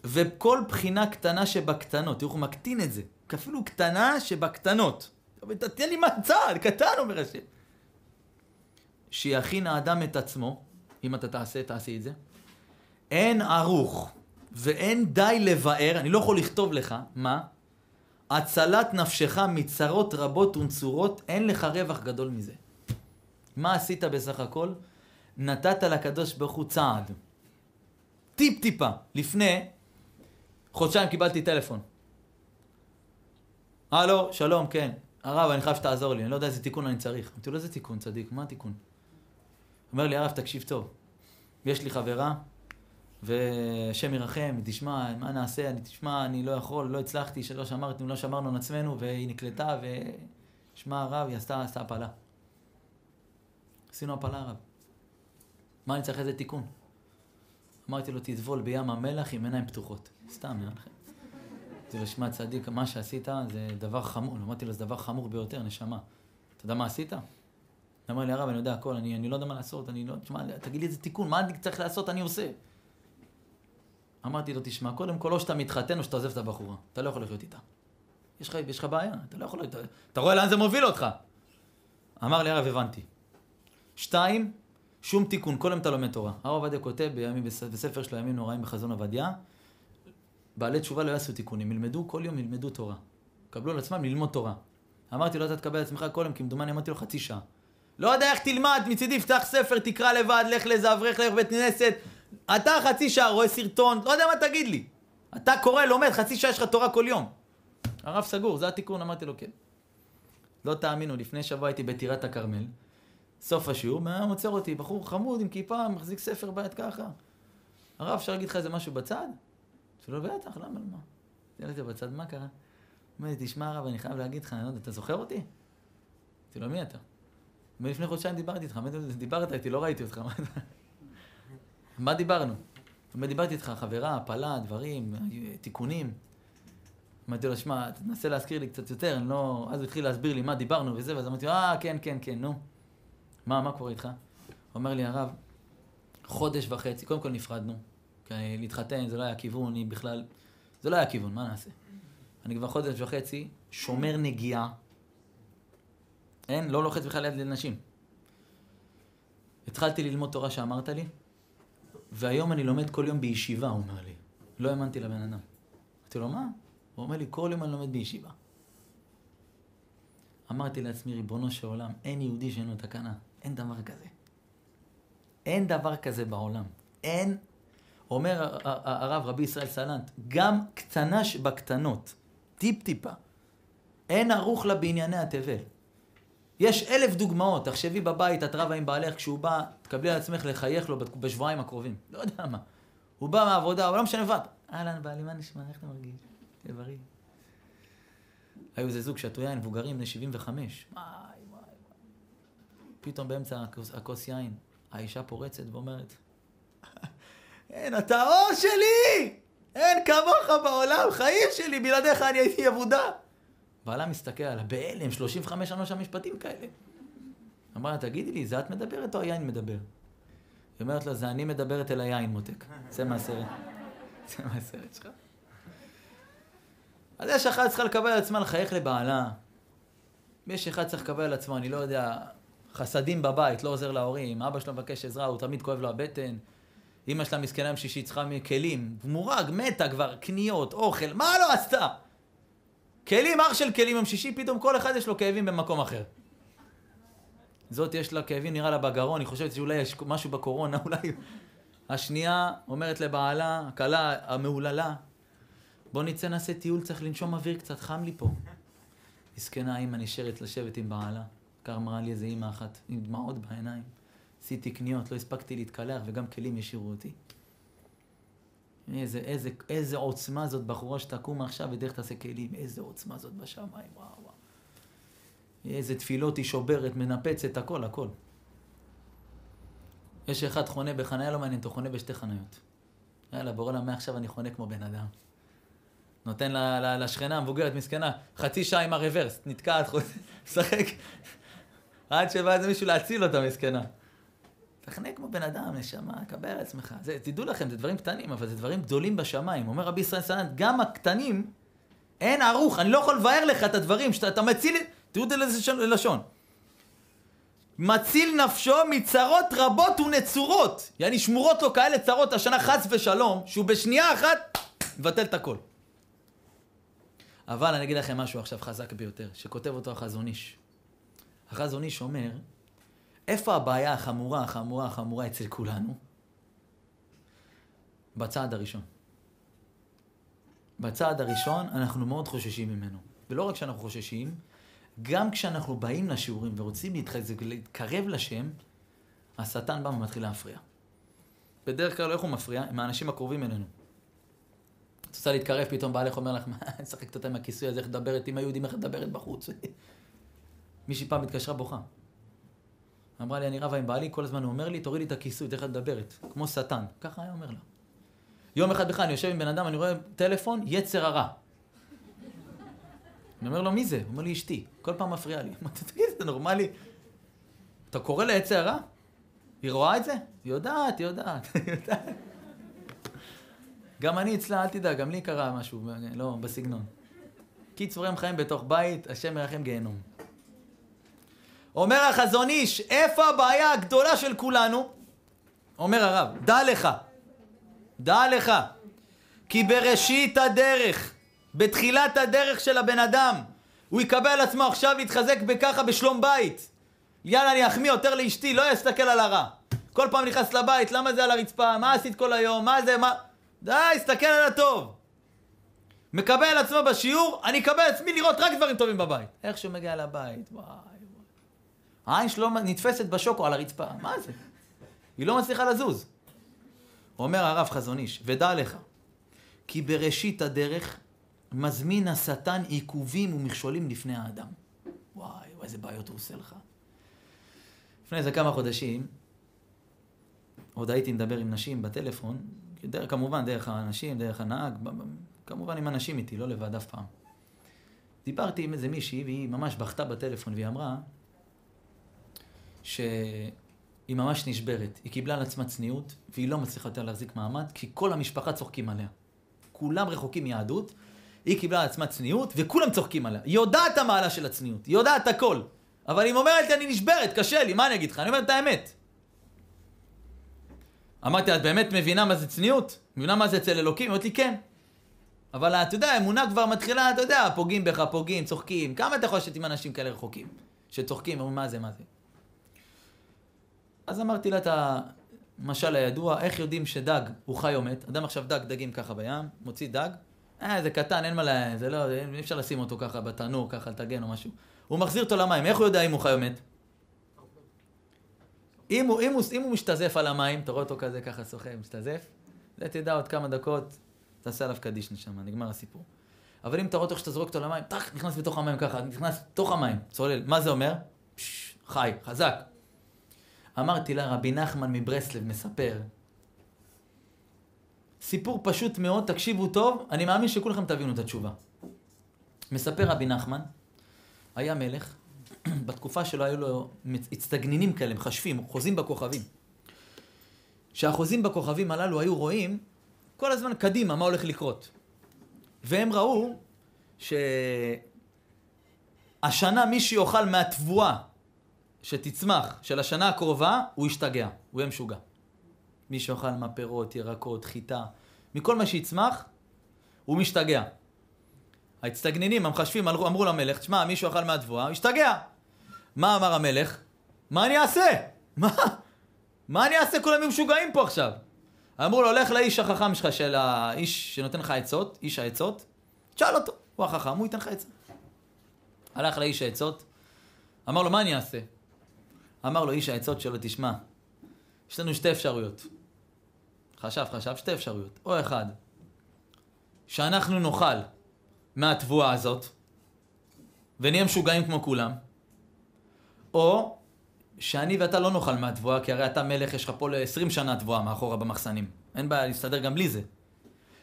וכל בחינה קטנה שבקטנות, תראו, הוא מקטין את זה, אפילו קטנה שבקטנות. תתן לי מצע, קטן אומר השם. שיכין האדם את עצמו, אם אתה תעשה, תעשי את זה. אין ערוך ואין די לבאר, אני לא יכול לכתוב לך, מה? הצלת נפשך מצרות רבות ונצורות, אין לך רווח גדול מזה. מה עשית בסך הכל? נתת לקדוש ברוך הוא צעד. טיפ-טיפה. לפני חודשיים קיבלתי טלפון. הלו, שלום, כן. הרב, אני חייב שתעזור לי, אני לא יודע איזה תיקון אני צריך. אמרתי לו, איזה תיקון, צדיק? מה התיקון? אומר לי, הרב, תקשיב טוב. יש לי חברה, והשם ירחם, תשמע, מה נעשה? אני תשמע, אני לא יכול, לא הצלחתי, שלא שמרתי, לא שמרנו על עצמנו, והיא נקלטה, ושמע הרב, היא עשתה, עשתה הפלה. עשינו הפלה הרב. מה אני צריך איזה תיקון? אמרתי לו, תטבול בים המלח עם עיניים פתוחות. סתם, נראה לכם. אמרתי לו, שמע צדיק, מה שעשית זה דבר חמור. אמרתי לו, זה דבר חמור ביותר, נשמה. אתה יודע מה עשית? אמר לי, הרב, אני יודע הכל, אני, אני לא יודע מה לעשות, אני לא... תשמע, תגיד לי איזה תיקון, מה אני צריך לעשות, אני עושה. אמרתי לו, תשמע, קודם כל, או שאתה מתחתן או שאתה עוזב את הבחורה. אתה לא יכול לחיות איתה. יש לך, יש לך בעיה, אתה לא יכול... אתה, אתה רואה לאן זה מוביל אותך. אמר לי, הרב, הבנתי. שתיים, שום תיקון, כל יום אתה לומד תורה. הרב עובדיה כותב בימים, בספר שלו, ימים נוראים בחזון עובדיה, בעלי תשובה לא יעשו תיקונים, ילמדו, כל יום ילמדו תורה. קבלו על עצמם ללמוד תורה. אמרתי לו, אתה תקבל על עצמך כל יום, כמדומני אמרתי לו חצי שעה. לא יודע איך תלמד, מצידי פתח ספר, תקרא לבד, לך לאיזה אברך, לך בית כנסת. אתה חצי שעה רואה סרטון, לא יודע מה תגיד לי. אתה קורא, לומד, חצי שעה יש לך תורה כל יום. הרב סגור, זה התיקון, אמרתי לו כן. לא תאמינו, לפני שבוע הייתי בטירת הכרמל, סוף השיעור, מה עוצר אותי, בחור חמוד עם כיפה, מחזיק ספר ביד ככה. הרב, אפשר להגיד לך איזה משהו בצד? אמרתי לו, בטח, למה, למה? אמרתי לו, בצד, מה קרה? אומר לי, תשמע הרב, אני חייב להגיד לך, אני לא יודע, אתה זוכר אותי? אמרתי לו, מי אתה? לפני חודשיים דיברתי איתך, דיברת איתי, לא ראיתי אותך, מה דיברנו? אומר, דיברתי איתך, חברה, הפלה, דברים, תיקונים. אמרתי לו, שמע, תנסה להזכיר לי קצת יותר, אני לא... אז הוא התחיל להסביר לי מה דיברנו וזה, ואז אמרתי לו, אה, כן, כן, כן, נו. מה, מה קורה איתך? אומר לי, הרב, חודש וחצי, קודם כל נפרדנו. כי להתחתן זה לא היה כיוון, אני בכלל... זה לא היה כיוון, מה נעשה? אני כבר חודש וחצי שומר נגיעה. אין, לא לוחץ בכלל ליד לנשים. התחלתי ללמוד תורה שאמרת לי, והיום אני לומד כל יום בישיבה, הוא אומר לי. לא האמנתי לבן אדם. אמרתי לו, מה? הוא אומר לי, כל יום אני לומד בישיבה. אמרתי לעצמי, ריבונו של עולם, אין יהודי שאין לו תקנה. אין דבר כזה. אין דבר כזה בעולם. אין, אומר הרב רבי ישראל סלנט, גם קטנה שבקטנות, טיפ-טיפה, אין ערוך לה בענייני התבל. יש אלף דוגמאות, תחשבי בבית, את רבה עם בעלך, כשהוא בא, תקבלי על עצמך לחייך לו בשבועיים הקרובים. לא יודע מה. הוא בא מהעבודה, הוא לא משנה לבד. אהלן, בעלי, מה נשמע? איך אתה מרגיש? תהיה בריא. היו איזה זוג שתו יין, מבוגרים, בני 75. וואי, וואי, וואי. פתאום באמצע הכוס, הכוס יין, האישה פורצת ואומרת, אין, אתה האור שלי! אין כמוך בעולם, חיים שלי, בלעדיך אני הייתי אבודה. בעלה מסתכל עליה, בהלם, 35 שנה שם משפטים כאלה. אמרה לה, תגידי לי, זה את מדברת או היין מדבר? היא אומרת לו, זה אני מדברת אל היין, מותק. צא מהסרט. צא מהסרט שלך. אז יש אחת צריכה לקבל על עצמה לחייך לבעלה. יש אחד צריך לקבל על עצמו, אני לא יודע, חסדים בבית, לא עוזר להורים, אבא שלו מבקש עזרה, הוא תמיד כואב לו הבטן. אמא שלה מסכנה עם שישי צריכה מכלים, מורג, מתה כבר, קניות, אוכל, מה לא עשתה? כלים, אח של כלים עם שישי, פתאום כל אחד יש לו כאבים במקום אחר. זאת יש לה כאבים, נראה לה בגרון, היא חושבת שאולי יש משהו בקורונה, אולי... השנייה אומרת לבעלה, הכלה המהוללה, בוא נצא נעשה טיול, צריך לנשום אוויר קצת, חם לי פה. מסכנה אימא נשארת לשבת עם בעלה. כך אמרה לי איזה אימא אחת, עם דמעות בעיניים. עשיתי קניות, לא הספקתי להתקלח וגם כלים השאירו אותי. איזה, איזה, איזה עוצמה זאת בחורה שתקום עכשיו ודרך תעשה כלים, איזה עוצמה זאת בשמיים, וואו וואו. איזה תפילות היא שוברת, מנפצת, הכל, הכל. יש אחד חונה בחניה לא מעניין, הוא חונה בשתי חניות. יאללה, בורא לה, מעכשיו אני חונה כמו בן אדם. נותן לה, לה, לשכנה המבוגרת, מסכנה, חצי שעה עם הרוורס, נתקעת, משחק. עד שבא איזה מישהו להציל אותה, מסכנה. תחנה כמו בן אדם, נשמה, קבל על עצמך. זה, תדעו לכם, זה דברים קטנים, אבל זה דברים גדולים בשמיים. אומר רבי ישראל סנן, גם הקטנים, אין ערוך, אני לא יכול לבאר לך את הדברים, שאתה מציל, תראו את זה ללשון. מציל נפשו מצרות רבות ונצורות. יעני שמורות לו כאלה צרות השנה חס ושלום, שהוא בשנייה אחת מבטל את הכל. אבל אני אגיד לכם משהו עכשיו חזק ביותר, שכותב אותו החזון איש. החזון איש אומר, איפה הבעיה החמורה, החמורה, החמורה אצל כולנו? בצעד הראשון. בצעד הראשון אנחנו מאוד חוששים ממנו. ולא רק שאנחנו חוששים, גם כשאנחנו באים לשיעורים ורוצים להתחזק ולהתקרב לשם, השטן בא ומתחיל להפריע. בדרך כלל איך הוא מפריע? עם האנשים הקרובים אלינו. את רוצה להתקרב, פתאום בעלך אומר לך, מה, אני משחקת אותה עם הכיסוי הזה, איך לדברת עם היהודים, איך לדברת בחוץ. מישהי פעם התקשרה בוכה. אמרה לי, אני רבה עם בעלי, כל הזמן הוא אומר לי, תורידי את הכיסוי, איך לדברת. כמו שטן. ככה היה אומר לה. יום אחד בכלל, אני יושב עם בן אדם, אני רואה טלפון, יצר הרע. אני אומר לו, מי זה? הוא אומר לי, אשתי. כל פעם מפריעה לי. אמרתי, תגיד, זה נורמלי? אתה קורא לה יצר הרע? היא רואה את זה? היא יודעת, היא יודעת. גם אני אצלה, אל תדאג, גם לי קרה משהו, לא, בסגנון. קיצור, הם חיים בתוך בית, השם ירחם גיהנום. אומר החזון איש, איפה הבעיה הגדולה של כולנו? אומר הרב, דע לך, דע לך, כי בראשית הדרך, בתחילת הדרך של הבן אדם, הוא יקבל על עצמו עכשיו להתחזק בככה בשלום בית. יאללה, אני אחמיא יותר לאשתי, לא יסתכל על הרע. כל פעם נכנס לבית, למה זה על הרצפה? מה עשית כל היום? מה זה? מה... די, הסתכל על הטוב. מקבל עצמו בשיעור, אני אקבל עצמי לראות רק דברים טובים בבית. איך שהוא מגיע לבית, וואי. העין שלו נתפסת בשוקו על הרצפה, מה זה? היא לא מצליחה לזוז. אומר הרב חזון איש, ודע לך, כי בראשית הדרך מזמין השטן עיכובים ומכשולים לפני האדם. וואי, איזה בעיות הוא עושה לך. לפני איזה כמה חודשים, עוד הייתי מדבר עם נשים בטלפון, דרך, כמובן דרך האנשים, דרך הנהג, כמובן עם אנשים איתי, לא לבד אף פעם. דיברתי עם איזה מישהי, והיא ממש בכתה בטלפון, והיא אמרה שהיא ממש נשברת. היא קיבלה על עצמה צניעות, והיא לא מצליחה יותר להחזיק מעמד, כי כל המשפחה צוחקים עליה. כולם רחוקים מיהדות, היא קיבלה על עצמה צניעות, וכולם צוחקים עליה. היא יודעת המעלה של הצניעות, היא יודעת הכל. אבל היא אומרת לי, אני נשברת, קשה לי, מה אני אגיד לך? אני אומר את האמת. אמרתי, את באמת מבינה מה זה צניעות? מבינה מה זה אצל אלוקים? היא אומרת לי, כן. אבל אתה יודע, האמונה כבר מתחילה, אתה יודע, פוגעים בך, פוגעים, צוחקים. כמה אתה יכול לשבת עם אנשים כאלה רחוקים? שצוחקים, אומרים, מה זה, מה זה? אז אמרתי לה את המשל הידוע, איך יודעים שדג הוא חי או מת? אדם עכשיו דג דגים ככה בים, מוציא דג, אה, זה קטן, אין מה ל... זה לא, אי אפשר לשים אותו ככה בתנור, ככה לטגן או משהו. הוא מחזיר אותו למים, איך הוא יודע אם הוא חי או מת? אם הוא, אם, הוא, אם הוא משתזף על המים, אתה רואה אותו כזה ככה שוחה, משתזף, אתה תדע עוד כמה דקות, תעשה עליו קדיש נשמה, נגמר הסיפור. אבל אם אתה רואה אותו שאתה זורק אותו למים, טח, נכנס בתוך המים ככה, נכנס בתוך המים, צולל. מה זה אומר? פש, חי, חזק. אמרתי לה, רבי נחמן מברסלב מספר, סיפור פשוט מאוד, תקשיבו טוב, אני מאמין שכולכם תבינו את התשובה. מספר רבי נחמן, היה מלך, בתקופה שלו היו לו הצטגנינים כאלה, מחשבים, חוזים בכוכבים. שהחוזים בכוכבים הללו היו רואים כל הזמן קדימה מה הולך לקרות. והם ראו שהשנה מי שיאכל מהתבואה שתצמח של השנה הקרובה, הוא ישתגע, הוא יהיה משוגע. מי שאוכל מהפירות, ירקות, חיטה, מכל מה שיצמח, הוא משתגע. ההצטגנינים, המחשבים, אמרו, למלך, תשמע, מי שאוכל מהתבואה, הוא ישתגע. מה אמר המלך? מה אני אעשה? מה? מה אני אעשה? כולם משוגעים פה עכשיו. אמרו לו, לך לאיש החכם שלך, של האיש שנותן לך עצות, איש העצות, תשאל אותו, הוא החכם, הוא ייתן לך עצה. הלך לאיש העצות, אמר לו, מה אני אעשה? אמר לו איש העצות שלו, תשמע, יש לנו שתי אפשרויות. חשב, חשב, שתי אפשרויות. או אחד, שאנחנו נאכל מהתבואה הזאת, ונהיה משוגעים כמו כולם, או שאני ואתה לא נאכל מהתבואה, כי הרי אתה מלך, יש לך פה ל-20 שנה תבואה מאחורה במחסנים. אין בעיה להסתדר גם בלי זה.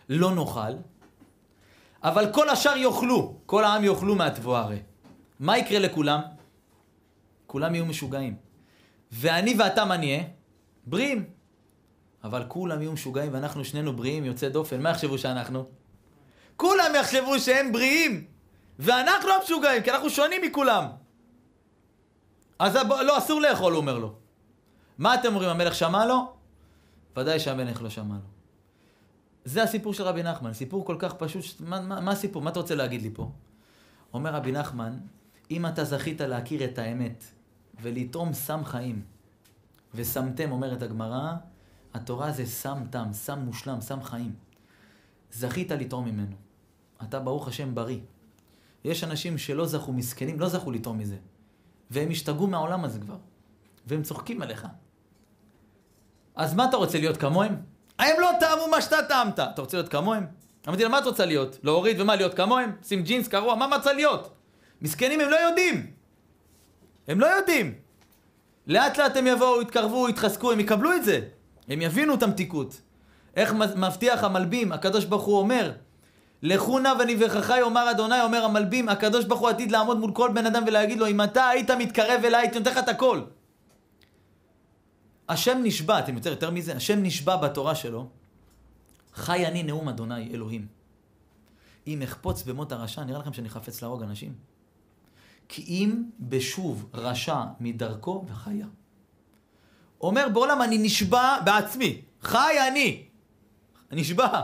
לא נאכל, אבל כל השאר יאכלו, כל העם יאכלו מהתבואה הרי. מה יקרה לכולם? כולם יהיו משוגעים. ואני ואתה מה נהיה? בריאים. אבל כולם יהיו משוגעים ואנחנו שנינו בריאים, יוצא דופן. מה יחשבו שאנחנו? כולם יחשבו שהם בריאים, ואנחנו המשוגעים, כי אנחנו שונים מכולם. אז לא, אסור לאכול, הוא אומר לו. מה אתם אומרים, המלך שמע לו? ודאי שהמלך לא שמע לו. זה הסיפור של רבי נחמן, סיפור כל כך פשוט, מה, מה, מה הסיפור? מה אתה רוצה להגיד לי פה? אומר רבי נחמן, אם אתה זכית להכיר את האמת ולטעום סם חיים, ושמתם, אומרת הגמרא, התורה זה סם תם, סם מושלם, סם חיים. זכית לטעום ממנו. אתה ברוך השם בריא. יש אנשים שלא זכו, מסכנים, לא זכו לטעום מזה. והם השתגעו מהעולם הזה כבר. והם צוחקים עליך. אז מה אתה רוצה להיות כמוהם? הם לא טעמו מה שאתה טעמת. אתה רוצה להיות כמוהם? אמרתי לה, מה את רוצה להיות? להוריד ומה, להיות כמוהם? שים ג'ינס קרוע, מה מצא להיות? מסכנים, הם לא יודעים. הם לא יודעים. לאט לאט הם יבואו, יתקרבו, יתחזקו, הם יקבלו את זה. הם יבינו את המתיקות. איך מבטיח המלבים, הקדוש ברוך הוא אומר, לכו נא ונברכך יאמר אדוני, אומר המלבים, הקדוש ברוך הוא עתיד לעמוד מול כל בן אדם ולהגיד לו, אם אתה היית מתקרב אליי, הייתי נותן לך את הכל. השם נשבע, אתם יותר, יותר מזה, השם נשבע בתורה שלו, חי אני נאום אדוני, אלוהים. אם אחפוץ במות הרשע, נראה לכם שאני חפץ להרוג אנשים. כי אם בשוב רשע מדרכו וחיה. אומר בעולם אני נשבע בעצמי, חי אני, נשבע,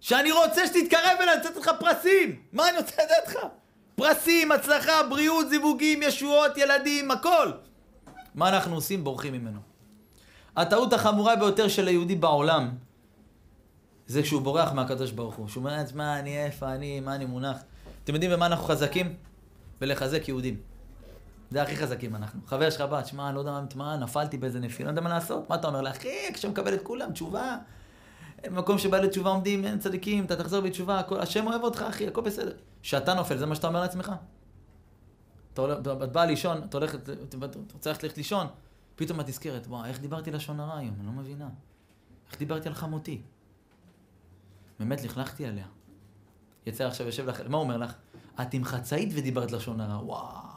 שאני רוצה שתתקרב אליי, אני רוצה לתת לך פרסים, מה אני רוצה לתת לך? פרסים, הצלחה, בריאות, זיווגים, ישועות, ילדים, הכל. מה אנחנו עושים? בורחים ממנו. הטעות החמורה ביותר של היהודי בעולם זה כשהוא בורח מהקדוש ברוך הוא. שהוא אומר, מה, אני איפה אני, מה אני מונח. אתם יודעים במה אנחנו חזקים? בלחזק יהודים. זה הכי חזקים אנחנו. חבר שלך בא, תשמע, לא יודע מה, נפלתי באיזה נפילה, לא יודע מה לעשות. מה אתה אומר לה? אחי, מקבל את כולם, תשובה. במקום שבא לתשובה עומדים, אין צדיקים, אתה תחזור בתשובה, הכל, השם אוהב אותך, אחי, הכל בסדר. כשאתה נופל, זה מה שאתה אומר לעצמך? אתה בא לישון, אתה הולך, אתה רוצה ללכת לישון, פתאום את נזכרת, וואי, איך דיברתי לשון הרע היום, אני לא מבינה. איך דיברתי על חמותי? באמת לכלכתי עליה. יצא עכשיו, יושב לך, מה הוא אומר לך? את עם חצאית ודיברת לשון הרע, וואו.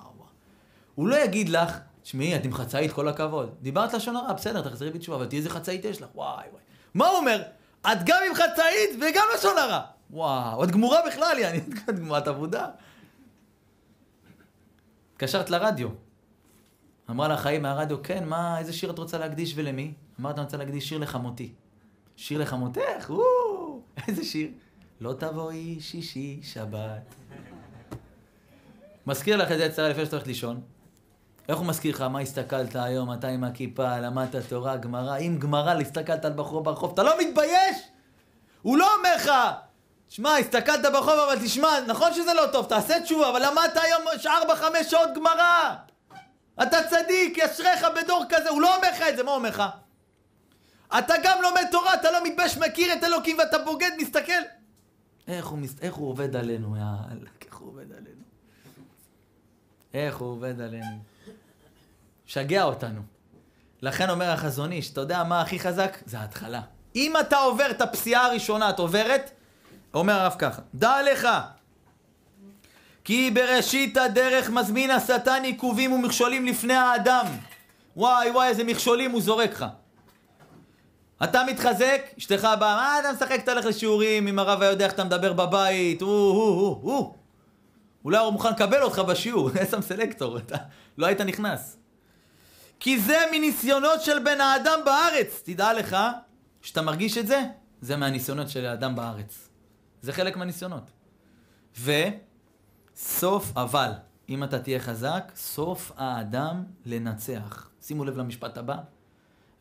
הוא לא יגיד לך, תשמעי, את עם חצאית, כל הכבוד. דיברת לשון הרע, בסדר, תחזרי בתשובה, אבל תראי איזה חצאית יש לך, וואי וואי. מה הוא אומר? את גם עם חצאית וגם לשון הרע. וואו, את גמורה בכלל, יעני, את גמורת עבודה. התקשרת לרדיו. אמרה לה חיים מהרדיו, כן, מה, איזה שיר את רוצה להקדיש ולמי? אמרת, אני רוצה להקדיש שיר לחמותי. שיר לחמותך? וואו, איזה שיר? לא תבואי שישי שבת. מזכיר לך את זה יצרה לפני שאתה הולך לישון. איך הוא מזכיר לך? מה הסתכלת היום? אתה עם הכיפה, למדת תורה, גמרא. אם גמרא, הסתכלת על בחור ברחוב, אתה לא מתבייש? הוא לא אומר לך, שמע, הסתכלת ברחוב, אבל תשמע, נכון שזה לא טוב, תעשה תשובה, אבל למדת היום ארבע, חמש שעות גמרא. אתה צדיק, אשריך בדור כזה. הוא לא אומר לך את זה, מה הוא אומר לך? אתה גם לומד תורה, אתה לא מתבייש, מכיר את אלוקים ואתה בוגד, מסתכל. איך הוא, מס... איך הוא עובד עלינו, יאללה, איך הוא עובד עלינו. איך הוא עובד עלינו. שגע אותנו. לכן אומר החזון איש, אתה יודע מה הכי חזק? זה ההתחלה. אם אתה עובר את הפסיעה הראשונה, את עוברת, אומר הרב ככה, דע לך, כי בראשית הדרך מזמין השטן עיכובים ומכשולים לפני האדם. וואי וואי איזה מכשולים הוא זורק לך. אתה מתחזק, אשתך באה, מה אתה משחק, אתה הולך לשיעורים, אם הרב היה יודע איך אתה מדבר בבית, הוא, הוא, הוא, הוא. אולי הוא מוכן לקבל אותך בשיעור, שם סלקטור, אתה לא היית נכנס. כי זה מניסיונות של בן האדם בארץ. תדע לך, שאתה מרגיש את זה, זה מהניסיונות של האדם בארץ. זה חלק מהניסיונות. וסוף אבל, אם אתה תהיה חזק, סוף האדם לנצח. שימו לב למשפט הבא.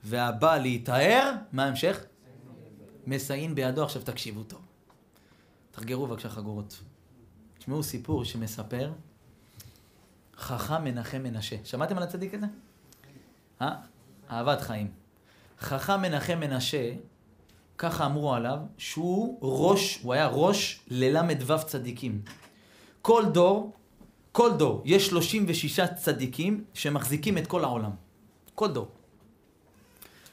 והבא להיטהר, מה ההמשך? מסייעין בידו. עכשיו תקשיבו טוב. תחגרו בבקשה חגורות. תשמעו סיפור שמספר חכם מנחם מנשה. שמעתם על הצדיק הזה? אה? אהבת חיים. חכם מנחם מנשה, ככה אמרו עליו, שהוא ראש, הוא היה ראש לל"ו צדיקים. כל דור, כל דור, יש 36 צדיקים שמחזיקים את כל העולם. כל דור.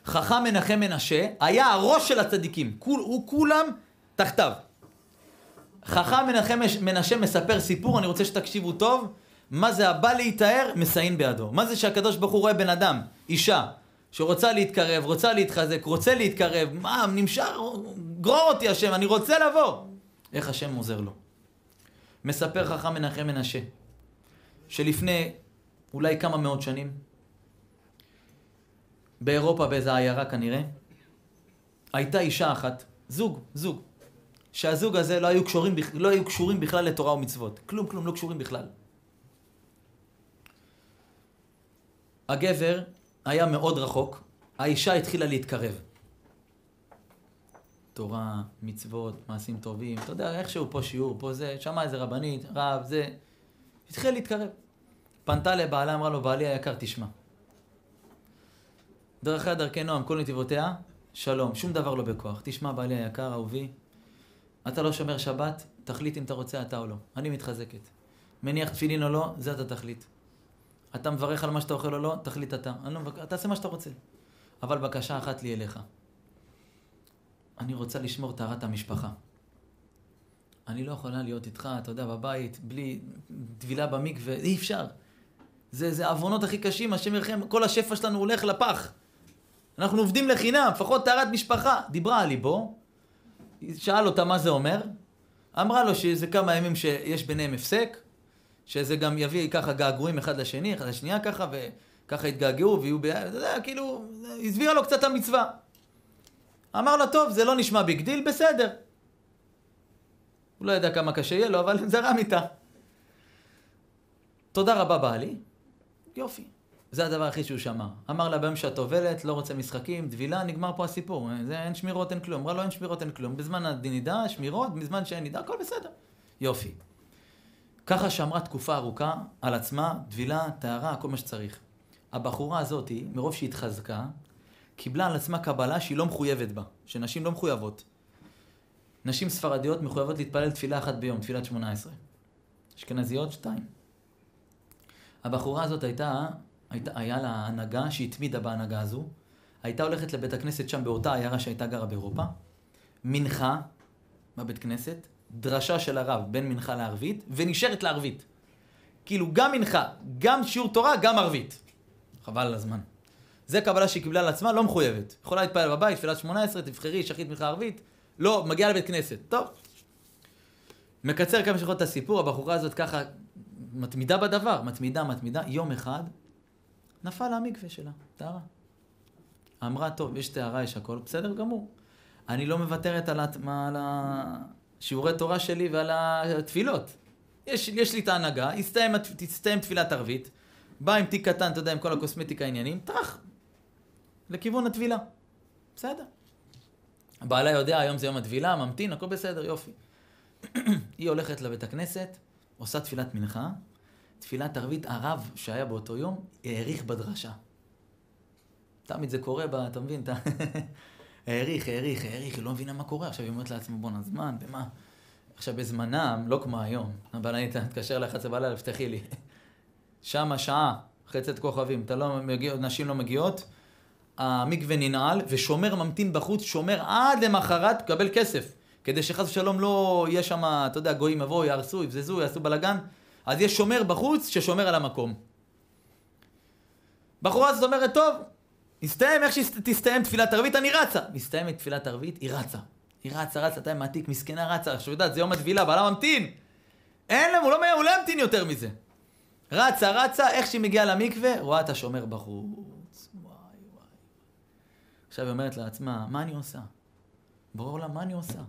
חכם מנחם מנשה היה הראש של הצדיקים, כול, הוא כולם תחתיו. חכם מנחם מנשה מספר סיפור, אני רוצה שתקשיבו טוב, מה זה הבא להיטהר, מסייעין בידו. מה זה שהקדוש ברוך הוא רואה בן אדם, אישה, שרוצה להתקרב, רוצה להתחזק, רוצה להתקרב, מה, נמשך, גרור אותי השם, אני רוצה לבוא. איך השם עוזר לו. מספר חכם מנחם מנשה, שלפני אולי כמה מאות שנים, באירופה באיזה עיירה כנראה, הייתה אישה אחת, זוג, זוג, שהזוג הזה לא היו, קשורים, לא היו קשורים בכלל לתורה ומצוות. כלום, כלום, לא קשורים בכלל. הגבר היה מאוד רחוק, האישה התחילה להתקרב. תורה, מצוות, מעשים טובים, אתה יודע, איכשהו פה שיעור, פה זה, שמע איזה רבנית, רב, זה. התחילה להתקרב. פנתה לבעלה, אמרה לו, בעלי היקר, תשמע. דרכה דרכי נועם, כל נתיבותיה, שלום, שום דבר לא בכוח. תשמע, בעלי היקר, אהובי, אתה לא שומר שבת, תחליט אם אתה רוצה אתה או לא. אני מתחזקת. מניח תפילין או לא, זה אתה תחליט. אתה מברך על מה שאתה אוכל או לא, תחליט אתה. אני לא מבקר, תעשה מה שאתה רוצה. אבל בקשה אחת לי אליך. אני רוצה לשמור טהרת המשפחה. אני לא יכולה להיות איתך, אתה יודע, בבית, בלי טבילה במקווה, אי אפשר. זה, זה העוונות הכי קשים, השם ירחם, כל השפע שלנו הולך לפח. אנחנו עובדים לחינם, לפחות טהרת משפחה. דיברה על ליבו, שאל אותה מה זה אומר, אמרה לו שזה כמה ימים שיש ביניהם הפסק, שזה גם יביא ככה געגועים אחד לשני, אחד לשנייה ככה, וככה יתגעגעו ויהיו ביד, אתה יודע, כאילו, הסבירה לו קצת המצווה. אמר לה, טוב, זה לא נשמע big deal, בסדר. הוא לא ידע כמה קשה יהיה לו, אבל זרם איתה. תודה רבה בעלי, יופי. זה הדבר הכי שהוא שמע. אמר לה, ביום שאת טובלת, לא רוצה משחקים, טבילה, נגמר פה הסיפור. זה אין שמירות, אין כלום. אמרה לו, אין שמירות, אין כלום. בזמן הנידה, שמירות, בזמן שאין נידה, הכל בסדר. יופי. ככה שמרה תקופה ארוכה על עצמה, טבילה, טהרה, כל מה שצריך. הבחורה הזאת, מרוב שהיא התחזקה, קיבלה על עצמה קבלה שהיא לא מחויבת בה, שנשים לא מחויבות. נשים ספרדיות מחויבות להתפלל תפילה אחת ביום, תפילת שמונה עשרה. אשכנזיות, שתיים. הבחורה הזאת הייתה, הייתה, היה לה הנהגה שהתמידה בהנהגה הזו, הייתה הולכת לבית הכנסת שם באותה עיירה שהייתה גרה באירופה, מנחה בבית כנסת, דרשה של הרב בין מנחה לערבית, ונשארת לערבית. כאילו גם מנחה, גם שיעור תורה, גם ערבית. חבל על הזמן. זה קבלה שהיא קיבלה על עצמה, לא מחויבת. יכולה להתפלל בבית, תפילת שמונה עשרה, תבחרי, שחית מנחה ערבית. לא, מגיעה לבית כנסת. טוב. מקצר כמה שיכול את הסיפור, הבחורה הזאת ככה מתמידה בדבר, מתמידה, מתמידה. יום אחד נפל המקווה שלה, טהרה. אמרה, טוב, יש טהרה, יש הכל, בסדר גמור. אני לא מוותרת על, על השיעורי תורה שלי ועל התפילות. יש, יש לי את ההנהגה, תסתיים תפילת ערבית, בא עם תיק קטן, אתה יודע, עם כל הקוסמטיקה העניינים, טראח, לכיוון הטבילה. בסדר. בעלה יודע, היום זה יום הטבילה, ממתין, הכל בסדר, יופי. היא הולכת לבית הכנסת, עושה תפילת מנחה, תפילת ערבית, הרב שהיה באותו יום, העריך בדרשה. תמיד זה קורה, בה, אתה מבין? אתה... העריך, העריך, העריך, היא לא מבינה מה קורה. עכשיו היא אומרת לעצמה, בואנה, זמן, במה? עכשיו, בזמנם, לא כמו היום, הבנאית תתקשר ל-11 בלילה, תפתחי לי. שמה שעה, חצת כוכבים, אתה לא מגיע, נשים לא מגיעות, המקווה ננעל, ושומר ממתין בחוץ, שומר עד למחרת, תקבל כסף. כדי שחס ושלום לא יהיה שם, אתה יודע, גויים יבואו, יהרסו, יבזזו, יעשו בלאגן. אז יש שומר בחוץ ששומר על המקום. בחורה הזאת אומרת, טוב, נסתיים איך שתסתיים תפילת ערבית, אני רצה. מסתיימת תפילת ערבית, היא רצה. היא רצה, רצה, אתה מעתיק, מסכנה רצה, עכשיו יודעת, זה יום הטבילה, בעלה ממתין. אין להם, הוא לא, הוא לא ימתין יותר מזה. רצה, רצה, איך שהיא מגיעה למקווה, רואה את השומר בחוץ. וואי, וואי. עכשיו היא אומרת לעצמה, מה אני עושה? ברור עולם, מה אני עושה?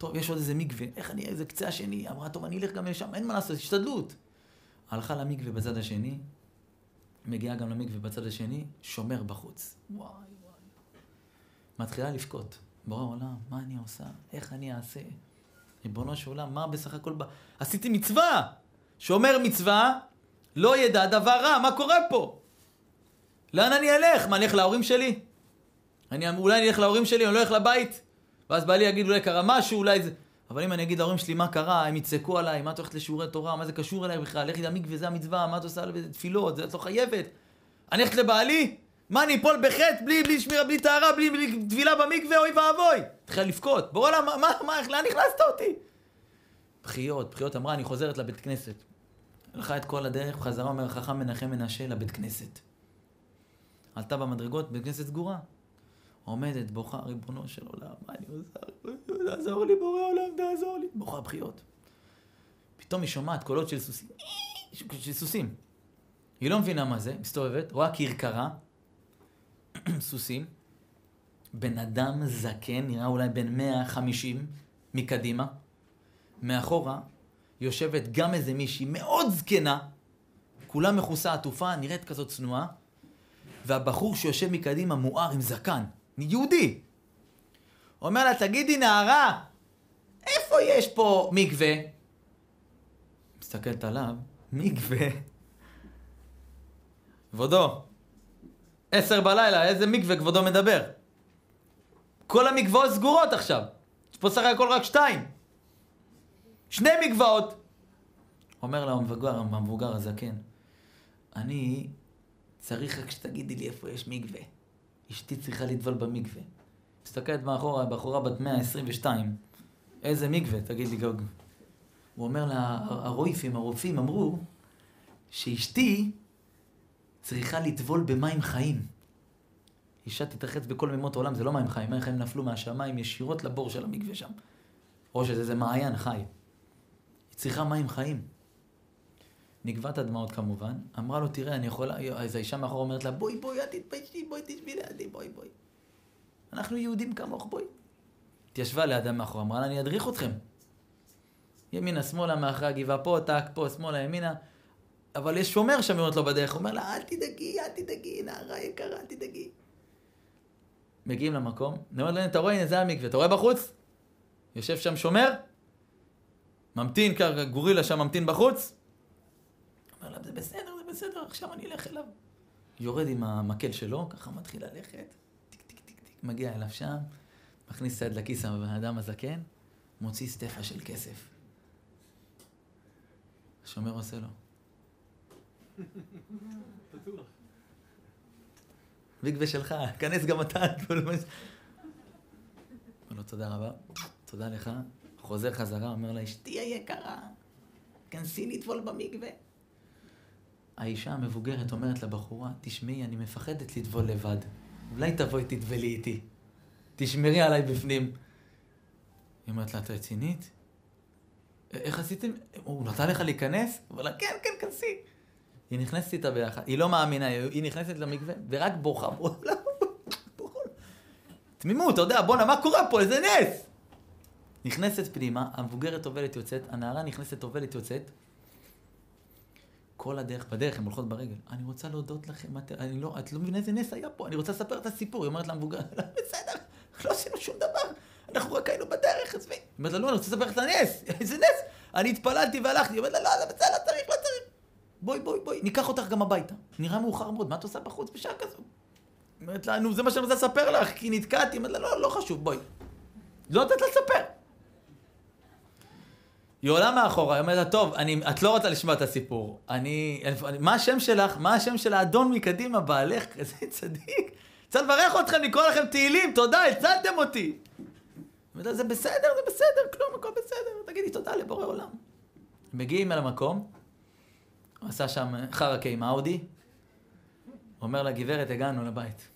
טוב, יש עוד איזה מקווה, איך אני, איזה קצה השני? אמרה, טוב, אני אלך גם לשם, אין מה לעשות, השתדלות. הלכה למקווה בצד השני, מגיעה גם למקווה בצד השני, שומר בחוץ. וואי, וואי. מתחילה לבכות. בורא עולם, מה אני עושה? איך אני אעשה? ריבונו של עולם, מה בסך הכל ב... עשיתי מצווה! שומר מצווה, לא ידע דבר רע, מה קורה פה? לאן אני אלך? מה, אני אלך להורים שלי? אני, אולי אני אלך להורים שלי, אני לא אלך לבית? ואז בעלי יגיד, אולי קרה משהו, אולי זה... אבל אם אני אגיד להורים שלי מה קרה, הם יצעקו עליי, מה את הולכת לשיעורי תורה, מה זה קשור אליי בכלל, לכי למקווה, זה המצווה, מה את עושה תפילות, זה את לא חייבת. אני הולכת לבעלי? מה, אני אפול בחטא, בלי, בלי שמירה, בלי טהרה, בלי, בלי טבילה במקווה, אוי ואבוי. התחילה לבכות. בוא לה, מה, מה, מה, לאן הכנסת אותי? בחיות, בחיות אמרה, אני חוזרת לבית כנסת. הלכה את כל הדרך, בחזרה אומר חכם מנחם מנשה לבית כנסת. עלתה במדרגות, בית כנסת סגורה. עומדת, בוכה, ריבונו של עולם, מה אני עושה? תעזור לי, בורא עולם, תעזור לי. בוכה בחיות. פתאום היא שומעת קולות של סוסים. של סוסים. היא לא מבינה מה זה, מסתובבת, רואה כרכרה, סוסים, בן אדם זקן, נראה אולי בן 150 מקדימה, מאחורה יושבת גם איזה מישהי מאוד זקנה, כולה מכוסה עטופה, נראית כזאת צנועה, והבחור שיושב מקדימה מואר עם זקן, יהודי. אומר לה, תגידי נערה, איפה יש פה מקווה? מסתכלת עליו, מקווה? כבודו, עשר בלילה, איזה מקווה כבודו מדבר? כל המקוואות סגורות עכשיו. יש פה סך הכל רק שתיים. שני מקוואות. אומר לה המבוגר, המבוגר הזקן, אני צריך רק שתגידי לי איפה יש מקווה. אשתי צריכה לטבול במקווה. מסתכלת מאחורה, בחורה בת 122, איזה מקווה, תגיד לי גוג. הוא אומר לה, הרויפים, הרופאים אמרו שאשתי צריכה לטבול במים חיים. אישה תתרחץ בכל מימות העולם, זה לא מים חיים, מים חיים נפלו מהשמיים ישירות לבור של המקווה שם. או שזה מעיין חי. היא צריכה מים חיים. נגבה את הדמעות כמובן, אמרה לו, תראה, אני יכולה, אז האישה מאחור אומרת לה, בואי, בואי, אל תתביישי, בואי, תשבי לידי, בואי, בואי. אנחנו יהודים כמוך, בואי. התיישבה לידה מאחור, אמרה לה, אני אדריך אתכם. ימינה, שמאלה, מאחורי הגבעה, פה, טק, פה, שמאלה, ימינה. אבל יש שומר שם, אומרת לו בדרך, אומר לה, אל תדאגי, אל תדאגי, נערה יקרה, אל תדאגי. מגיעים למקום, אני אומר לו, אתה רואה, הנה זה המקווה, אתה רואה בחוץ? יושב שם שומר, ממתין, גורילה שם ממתין בחוץ, להם, זה בסדר, זה בסדר, עכשיו אני אלך אליו. יורד עם המקל שלו, ככה מתחיל ללכת, טיק טיק טיק טיק, מגיע אליו שם, מכניס את היד לכיס האדם הזקן, מוציא סטפה של כסף. השומר עושה לו. מקווה שלך, כנס גם אתה. אומר לו, תודה רבה, תודה לך. חוזר חזרה, אומר לה, אשתי היקרה, כנסי לטבול במקווה. האישה המבוגרת אומרת לבחורה, תשמעי, אני מפחדת לטבול לבד. אולי תבואי תטבלי איתי. תשמרי עליי בפנים. היא אומרת לה, את רצינית? איך עשיתם? הוא נתן לך להיכנס? הוא אומר לה, כן, כן, כנסי. היא נכנסת איתה ביחד, היא לא מאמינה, היא נכנסת למקווה, ורק בוכה. תמימות, אתה יודע, בואנה, מה קורה פה? איזה נס! נכנסת פנימה, המבוגרת טובלת יוצאת, הנערה נכנסת טובלת יוצאת, כל הדרך, בדרך הן הולכות ברגל. אני רוצה להודות לכם, את, אני לא, את לא מבינה איזה נס היה פה, אני רוצה לספר את הסיפור. היא אומרת למבוגר, לא, בסדר, לא עשינו שום דבר, אנחנו רק היינו בדרך, עזבי. היא אומרת לה, לא, אני רוצה לספר לך את הנס, איזה נס. אני התפללתי והלכתי, היא אומרת לה, לא, זה בסדר, לא צריך, לא צריך. בואי, בואי, בואי, ניקח אותך גם הביתה. נראה מאוחר מאוד, מה את עושה בחוץ בשעה כזו? אומרת לה, נו, זה מה שאני רוצה לספר לך, כי נתקעתי. אומרת לה, לא, לא חשוב, בואי. לא נתת לספר. היא עולה מאחורה, היא אומרת לה, טוב, אני, את לא רוצה לשמוע את הסיפור. אני, אני, מה השם שלך? מה השם של האדון מקדימה, בעלך, כזה צדיק? צריך לברך אתכם, לקרוא לכם תהילים, תודה, הצלתם אותי. זה בסדר, זה בסדר, כלום, הכל בסדר, תגידי תודה לבורא עולם. מגיעים אל המקום, הוא עשה שם חרקה עם אאודי, הוא אומר לה, גברת, הגענו לבית.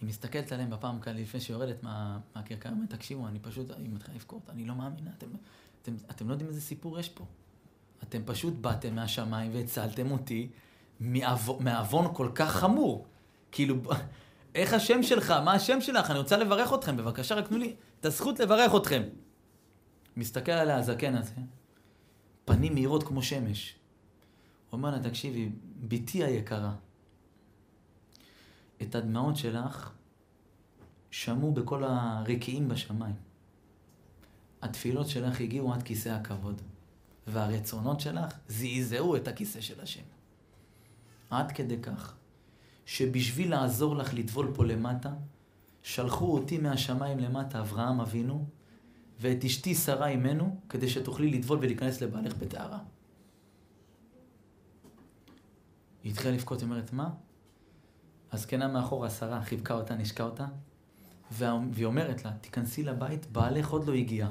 היא מסתכלת עליהם בפעם כאן, לפני שהיא יורדת מה, מהכרכרה, אומרת, תקשיבו, אני פשוט, אני מתחילה לבכות, אני לא מאמינה, אתם, אתם, אתם לא יודעים איזה סיפור יש פה. אתם פשוט באתם מהשמיים והצלתם אותי מעוון כל כך חמור. כאילו, איך השם שלך? מה השם שלך? אני רוצה לברך אתכם, בבקשה, רק תנו לי את הזכות לברך אתכם. מסתכל עליה הזקן הזה, פנים מהירות כמו שמש. הוא אומר לה, תקשיבי, בתי היקרה, את הדמעות שלך שמעו בכל הרקיעים בשמיים. התפילות שלך הגיעו עד כיסא הכבוד, והרצונות שלך זעזעו את הכיסא של השם. עד כדי כך, שבשביל לעזור לך לטבול פה למטה, שלחו אותי מהשמיים למטה, אברהם אבינו, ואת אשתי שרה אימנו, כדי שתוכלי לטבול ולהיכנס לבעלך בטהרה. היא התחילה לבכות, היא אומרת, מה? הזקנה מאחורה, שרה, חיבקה אותה, נשקה אותה, והיא אומרת לה, תיכנסי לבית, בעלך עוד לא הגיע,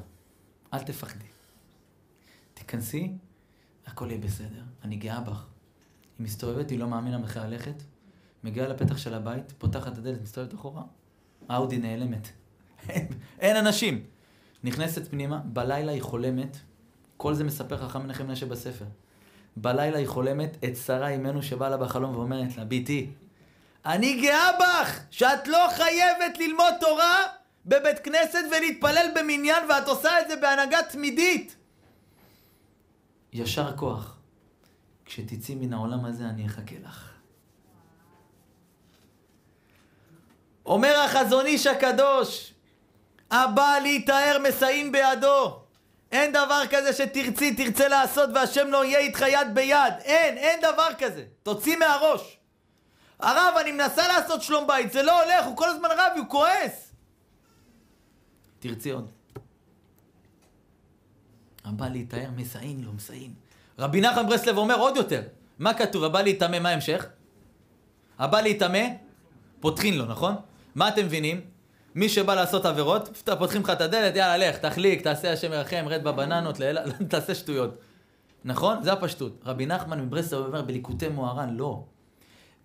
אל תפחדי. תיכנסי, הכל יהיה בסדר, אני גאה בך. היא מסתובבת, היא לא מאמינה בכלל ללכת, מגיעה לפתח של הבית, פותחת את הדלת, מסתובבת אחורה, האודי נעלמת. אין אנשים. נכנסת פנימה, בלילה היא חולמת, כל זה מספר חכם מנחם מנשה בספר. בלילה היא חולמת את שרה אימנו שבאה לה בחלום ואומרת לה, ביתי, אני גאה בך שאת לא חייבת ללמוד תורה בבית כנסת ולהתפלל במניין ואת עושה את זה בהנהגה תמידית. ישר כוח. כשתצאי מן העולם הזה אני אחכה לך. אומר החזון איש הקדוש, הבא להיטהר מסייעים בידו. אין דבר כזה שתרצי, תרצה לעשות והשם לא יהיה איתך יד ביד. אין, אין דבר כזה. תוציא מהראש. הרב, אני מנסה לעשות שלום בית, זה לא הולך, הוא כל הזמן רב, הוא כועס. תרצי עוד. הבא להיטהר, מסייעים לו, מסייעים. רבי נחמן ברסלב אומר עוד יותר. מה כתוב? הבא להיטמא, מה ההמשך? הבא להיטמא, פותחין לו, נכון? מה אתם מבינים? מי שבא לעשות עבירות, פותחים לך את הדלת, יאללה, לך, תחליק, תעשה השם ירחם, רד בבננות, תעשה שטויות. נכון? זה הפשטות. רבי נחמן מברסלב אומר בליקוטי מוהר"ן, לא.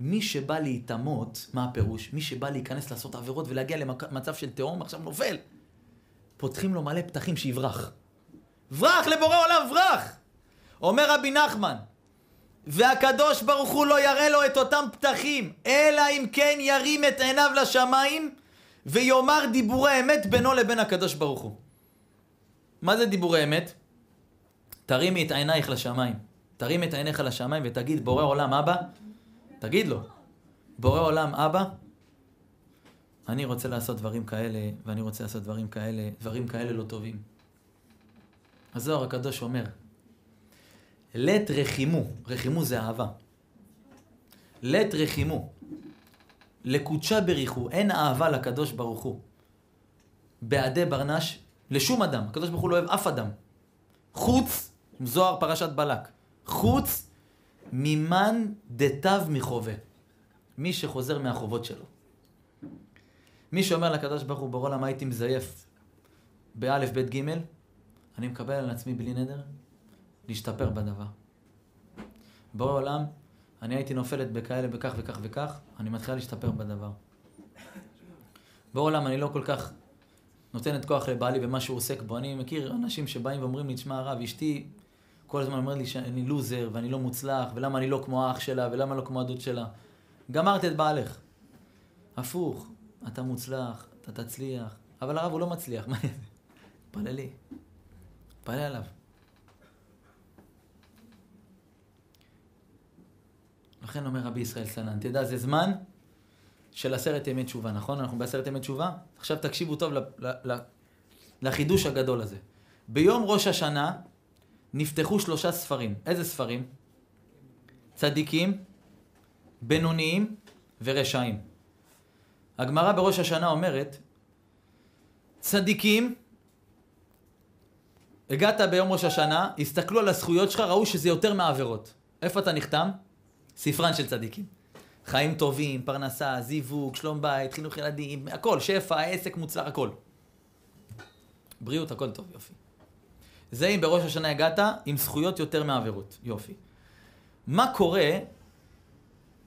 מי שבא להיטמות, מה הפירוש? מי שבא להיכנס לעשות עבירות ולהגיע למצב של תהום, עכשיו נופל. פותחים לו מלא פתחים שיברח. ברח לבורא עולם, ברח! אומר רבי נחמן, והקדוש ברוך הוא לא יראה לו את אותם פתחים, אלא אם כן ירים את עיניו לשמיים ויאמר דיבורי אמת בינו לבין הקדוש ברוך הוא. מה זה דיבורי אמת? תרימי את עינייך לשמיים. תרים את עיניך לשמיים ותגיד, בורא עולם אבא, תגיד לו, בורא עולם אבא, אני רוצה לעשות דברים כאלה, ואני רוצה לעשות דברים כאלה, דברים כאלה לא טובים. הזוהר הקדוש אומר, לית רחימו, רחימו זה אהבה. לית רחימו, לקודשה בריחו, אין אהבה לקדוש ברוך הוא. בעדי ברנש, לשום אדם. הקדוש ברוך הוא לא אוהב אף אדם. חוץ, זוהר פרשת בלק, חוץ ממן דתיו מחווה. מי שחוזר מהחובות שלו. מי שאומר לקדוש ברוך הוא, ברור הייתי מזייף באלף, בית, גימל, אני מקבל על עצמי בלי נדר להשתפר בדבר. בורא עולם, אני הייתי נופלת בכאלה, בכך וכך וכך, אני מתחילה להשתפר בדבר. בעולם אני לא כל כך נותנת כוח לבעלי במה שהוא עוסק בו. אני מכיר אנשים שבאים ואומרים לי, תשמע הרב, אשתי כל הזמן אומרת לי שאני לוזר ואני לא מוצלח, ולמה אני לא כמו האח שלה, ולמה לא כמו הדוד שלה. גמרת את בעלך. הפוך, אתה מוצלח, אתה תצליח, אבל הרב הוא לא מצליח, מה זה? פללי, פלל עליו. לכן אומר רבי ישראל סנן, תדע, זה זמן של עשרת ימי תשובה, נכון? אנחנו בעשרת ימי תשובה? עכשיו תקשיבו טוב לחידוש הגדול הזה. ביום ראש השנה נפתחו שלושה ספרים. איזה ספרים? צדיקים, בינוניים ורשעים. הגמרא בראש השנה אומרת, צדיקים, הגעת ביום ראש השנה, הסתכלו על הזכויות שלך, ראו שזה יותר מהעבירות. איפה אתה נחתם? ספרן של צדיקים. חיים טובים, פרנסה, זיווג, שלום בית, חינוך ילדים, הכל, שפע, עסק מוצלח, הכל. בריאות, הכל טוב, יופי. זה אם בראש השנה הגעת עם זכויות יותר מעבירות, יופי. מה קורה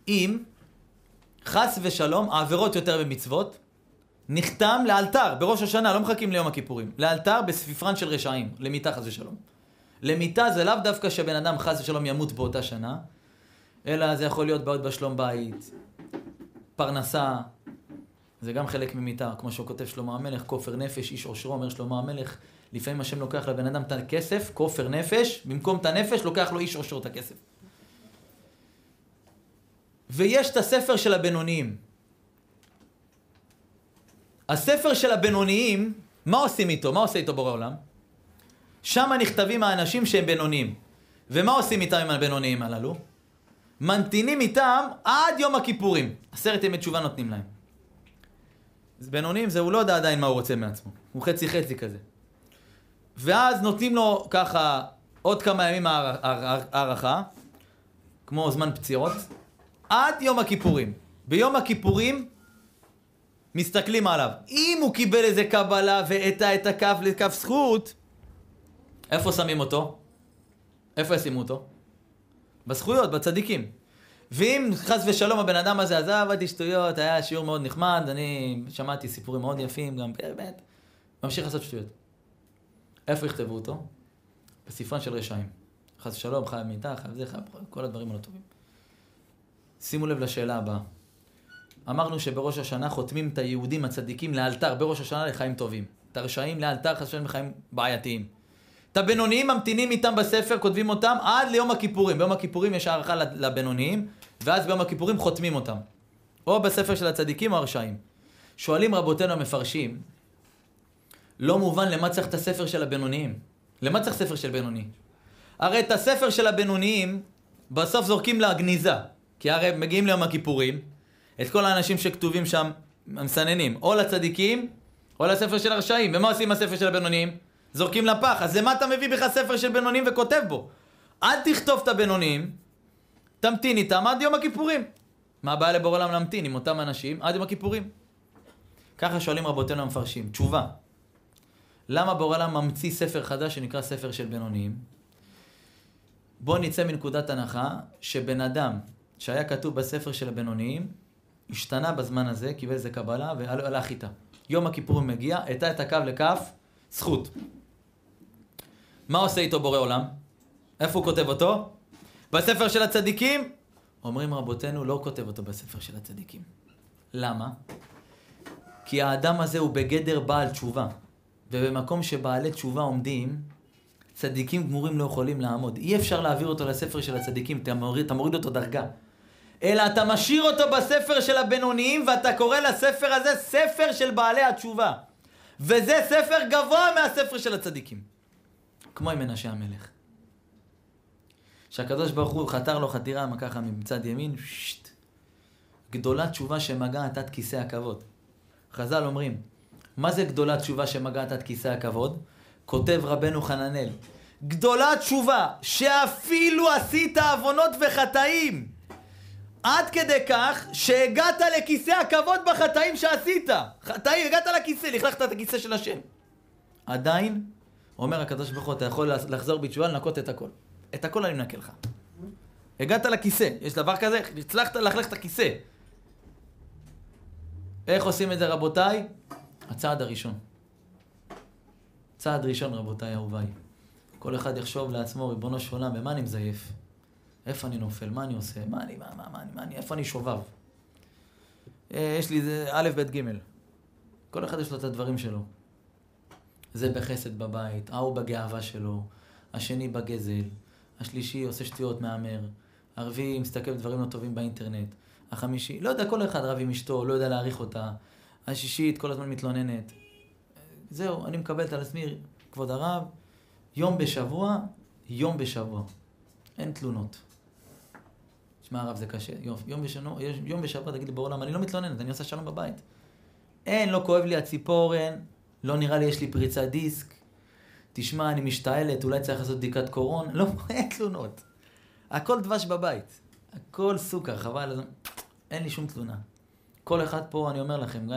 אם חס ושלום העבירות יותר במצוות, נחתם לאלתר, בראש השנה, לא מחכים ליום הכיפורים, לאלתר בספרן של רשעים, למיתה חס ושלום. למיתה זה לאו דווקא שבן אדם חס ושלום ימות באותה שנה, אלא זה יכול להיות בעיות בשלום בית, פרנסה, זה גם חלק ממיתה, כמו שהוא כותב שלמה המלך, כופר נפש, איש עושרו, אומר שלמה המלך, לפעמים השם לוקח לבן אדם את הכסף, כופר נפש, במקום את הנפש, לוקח לו איש עושרו את הכסף. ויש את הספר של הבינוניים. הספר של הבינוניים, מה עושים איתו? מה עושה איתו בורא עולם? שם נכתבים האנשים שהם בינוניים. ומה עושים איתם עם הבינוניים הללו? מנתינים איתם עד יום הכיפורים. עשרת ימי תשובה נותנים להם. אז בינוניים זה הוא לא יודע עדיין מה הוא רוצה מעצמו. הוא חצי חצי כזה. ואז נותנים לו ככה עוד כמה ימים הערכה, כמו זמן פציעות, עד יום הכיפורים. ביום הכיפורים מסתכלים עליו. אם הוא קיבל איזה קבלה והטה את הכף לכף זכות, איפה שמים אותו? איפה ישימו אותו? בזכויות, בצדיקים. ואם חס ושלום הבן אדם הזה עזב, עבדתי שטויות, היה שיעור מאוד נחמד, אני שמעתי סיפורים מאוד יפים, גם באמת, ממשיך לעשות שטויות. איפה יכתבו אותו? בספרן של רשעים. חס ושלום, חייב מיטה, חייב זה, חייב כל הדברים הלא טובים. שימו לב לשאלה הבאה. אמרנו שבראש השנה חותמים את היהודים הצדיקים לאלתר בראש השנה לחיים טובים. את הרשעים לאלתר חס ושלום לחיים בעייתיים. את הבינוניים ממתינים איתם בספר, כותבים אותם עד ליום הכיפורים. ביום הכיפורים יש הערכה לבינוניים, ואז ביום הכיפורים חותמים אותם. או בספר של הצדיקים או הרשעים. שואלים רבותינו המפרשים, לא מובן למה צריך את הספר של הבינוניים. למה צריך ספר של בינוני? הרי את הספר של הבינוניים בסוף זורקים לגניזה. כי הרי מגיעים ליום הכיפורים, את כל האנשים שכתובים שם מסננים, או לצדיקים, או לספר של הרשעים. ומה עושים עם הספר של הבינוניים? זורקים לפח. אז למה אתה מביא בכלל ספר של בינונים וכותב בו? אל תכתוב את הבינונים, תמתין איתם עד יום הכיפורים. מה הבעיה לבורא עולם להמתין עם אותם אנשים עד יום הכיפורים? ככה שואלים רבותינו המפרשים. תשובה. למה בורא עולם ממציא ספר חדש שנקרא ספר של בינוניים? בואו נצא מנקודת הנחה שבן אדם שהיה כתוב בספר של הבינוניים, השתנה בזמן הזה, קיבל איזה קבלה והלך איתה. יום הכיפורים מגיע, הטה את הקו לכף, זכות. מה עושה איתו בורא עולם? איפה הוא כותב אותו? בספר של הצדיקים? אומרים רבותינו, לא כותב אותו בספר של הצדיקים. למה? כי האדם הזה הוא בגדר בעל תשובה. ובמקום שבעלי תשובה עומדים, צדיקים גמורים לא יכולים לעמוד. אי אפשר להעביר אותו לספר של הצדיקים, אתה מוריד, אתה מוריד אותו דרגה. אלא אתה משאיר אותו בספר של הבינוניים, ואתה קורא לספר הזה ספר של בעלי התשובה. וזה ספר גבוה מהספר של הצדיקים. כמו עם מנשה המלך. שהקדוש ברוך הוא חתר לו חתירה ככה מצד ימין, שט, גדולת תשובה שמגעת עד כיסא הכבוד. חז"ל אומרים, מה זה גדולת תשובה שמגעת עד כיסא הכבוד? כותב רבנו חננאל, גדולת תשובה שאפילו עשית עוונות וחטאים עד כדי כך שהגעת לכיסא הכבוד בחטאים שעשית. חטאים, הגעת לכיסא, לכלכת את הכיסא של השם. עדיין, אומר הקדוש ברוך הוא, אתה יכול לחזור בתשובה, לנקות את הכל. את הכל אני מנקה לך. הגעת לכיסא, יש דבר כזה? הצלחת ללכלך את הכיסא. איך עושים את זה רבותיי? הצעד הראשון. צעד ראשון רבותיי אהוביי. כל אחד יחשוב לעצמו, ריבונו של עולם, במה אני מזייף? איפה אני נופל? מה אני עושה? מה אני, מה, מה, מה, מה אני, איפה אני שובב? אה, יש לי זה א', ב', ג'. כל אחד יש לו את הדברים שלו. זה בחסד בבית, ההוא בגאווה שלו, השני בגזל, השלישי עושה שטויות מהמר, הרביעי מסתכל בדברים לא טובים באינטרנט, החמישי, לא יודע, כל אחד רב עם אשתו, לא יודע להעריך אותה, השישית כל הזמן מתלוננת. זהו, אני מקבלת על עצמי, כבוד הרב, יום בשבוע, יום בשבוע. אין תלונות. שמע הרב זה קשה, יום, יום, בשנו, יום בשבת תגיד לי בעולם, אני לא מתלוננת, אני עושה שלום בבית. אין, לא כואב לי הציפורן, לא נראה לי יש לי פריצת דיסק. תשמע, אני משתעלת, אולי צריך לעשות בדיקת קורון. לא, אין תלונות. הכל דבש בבית. הכל סוכר, חבל. אין לי שום תלונה. כל אחד פה, אני אומר לכם,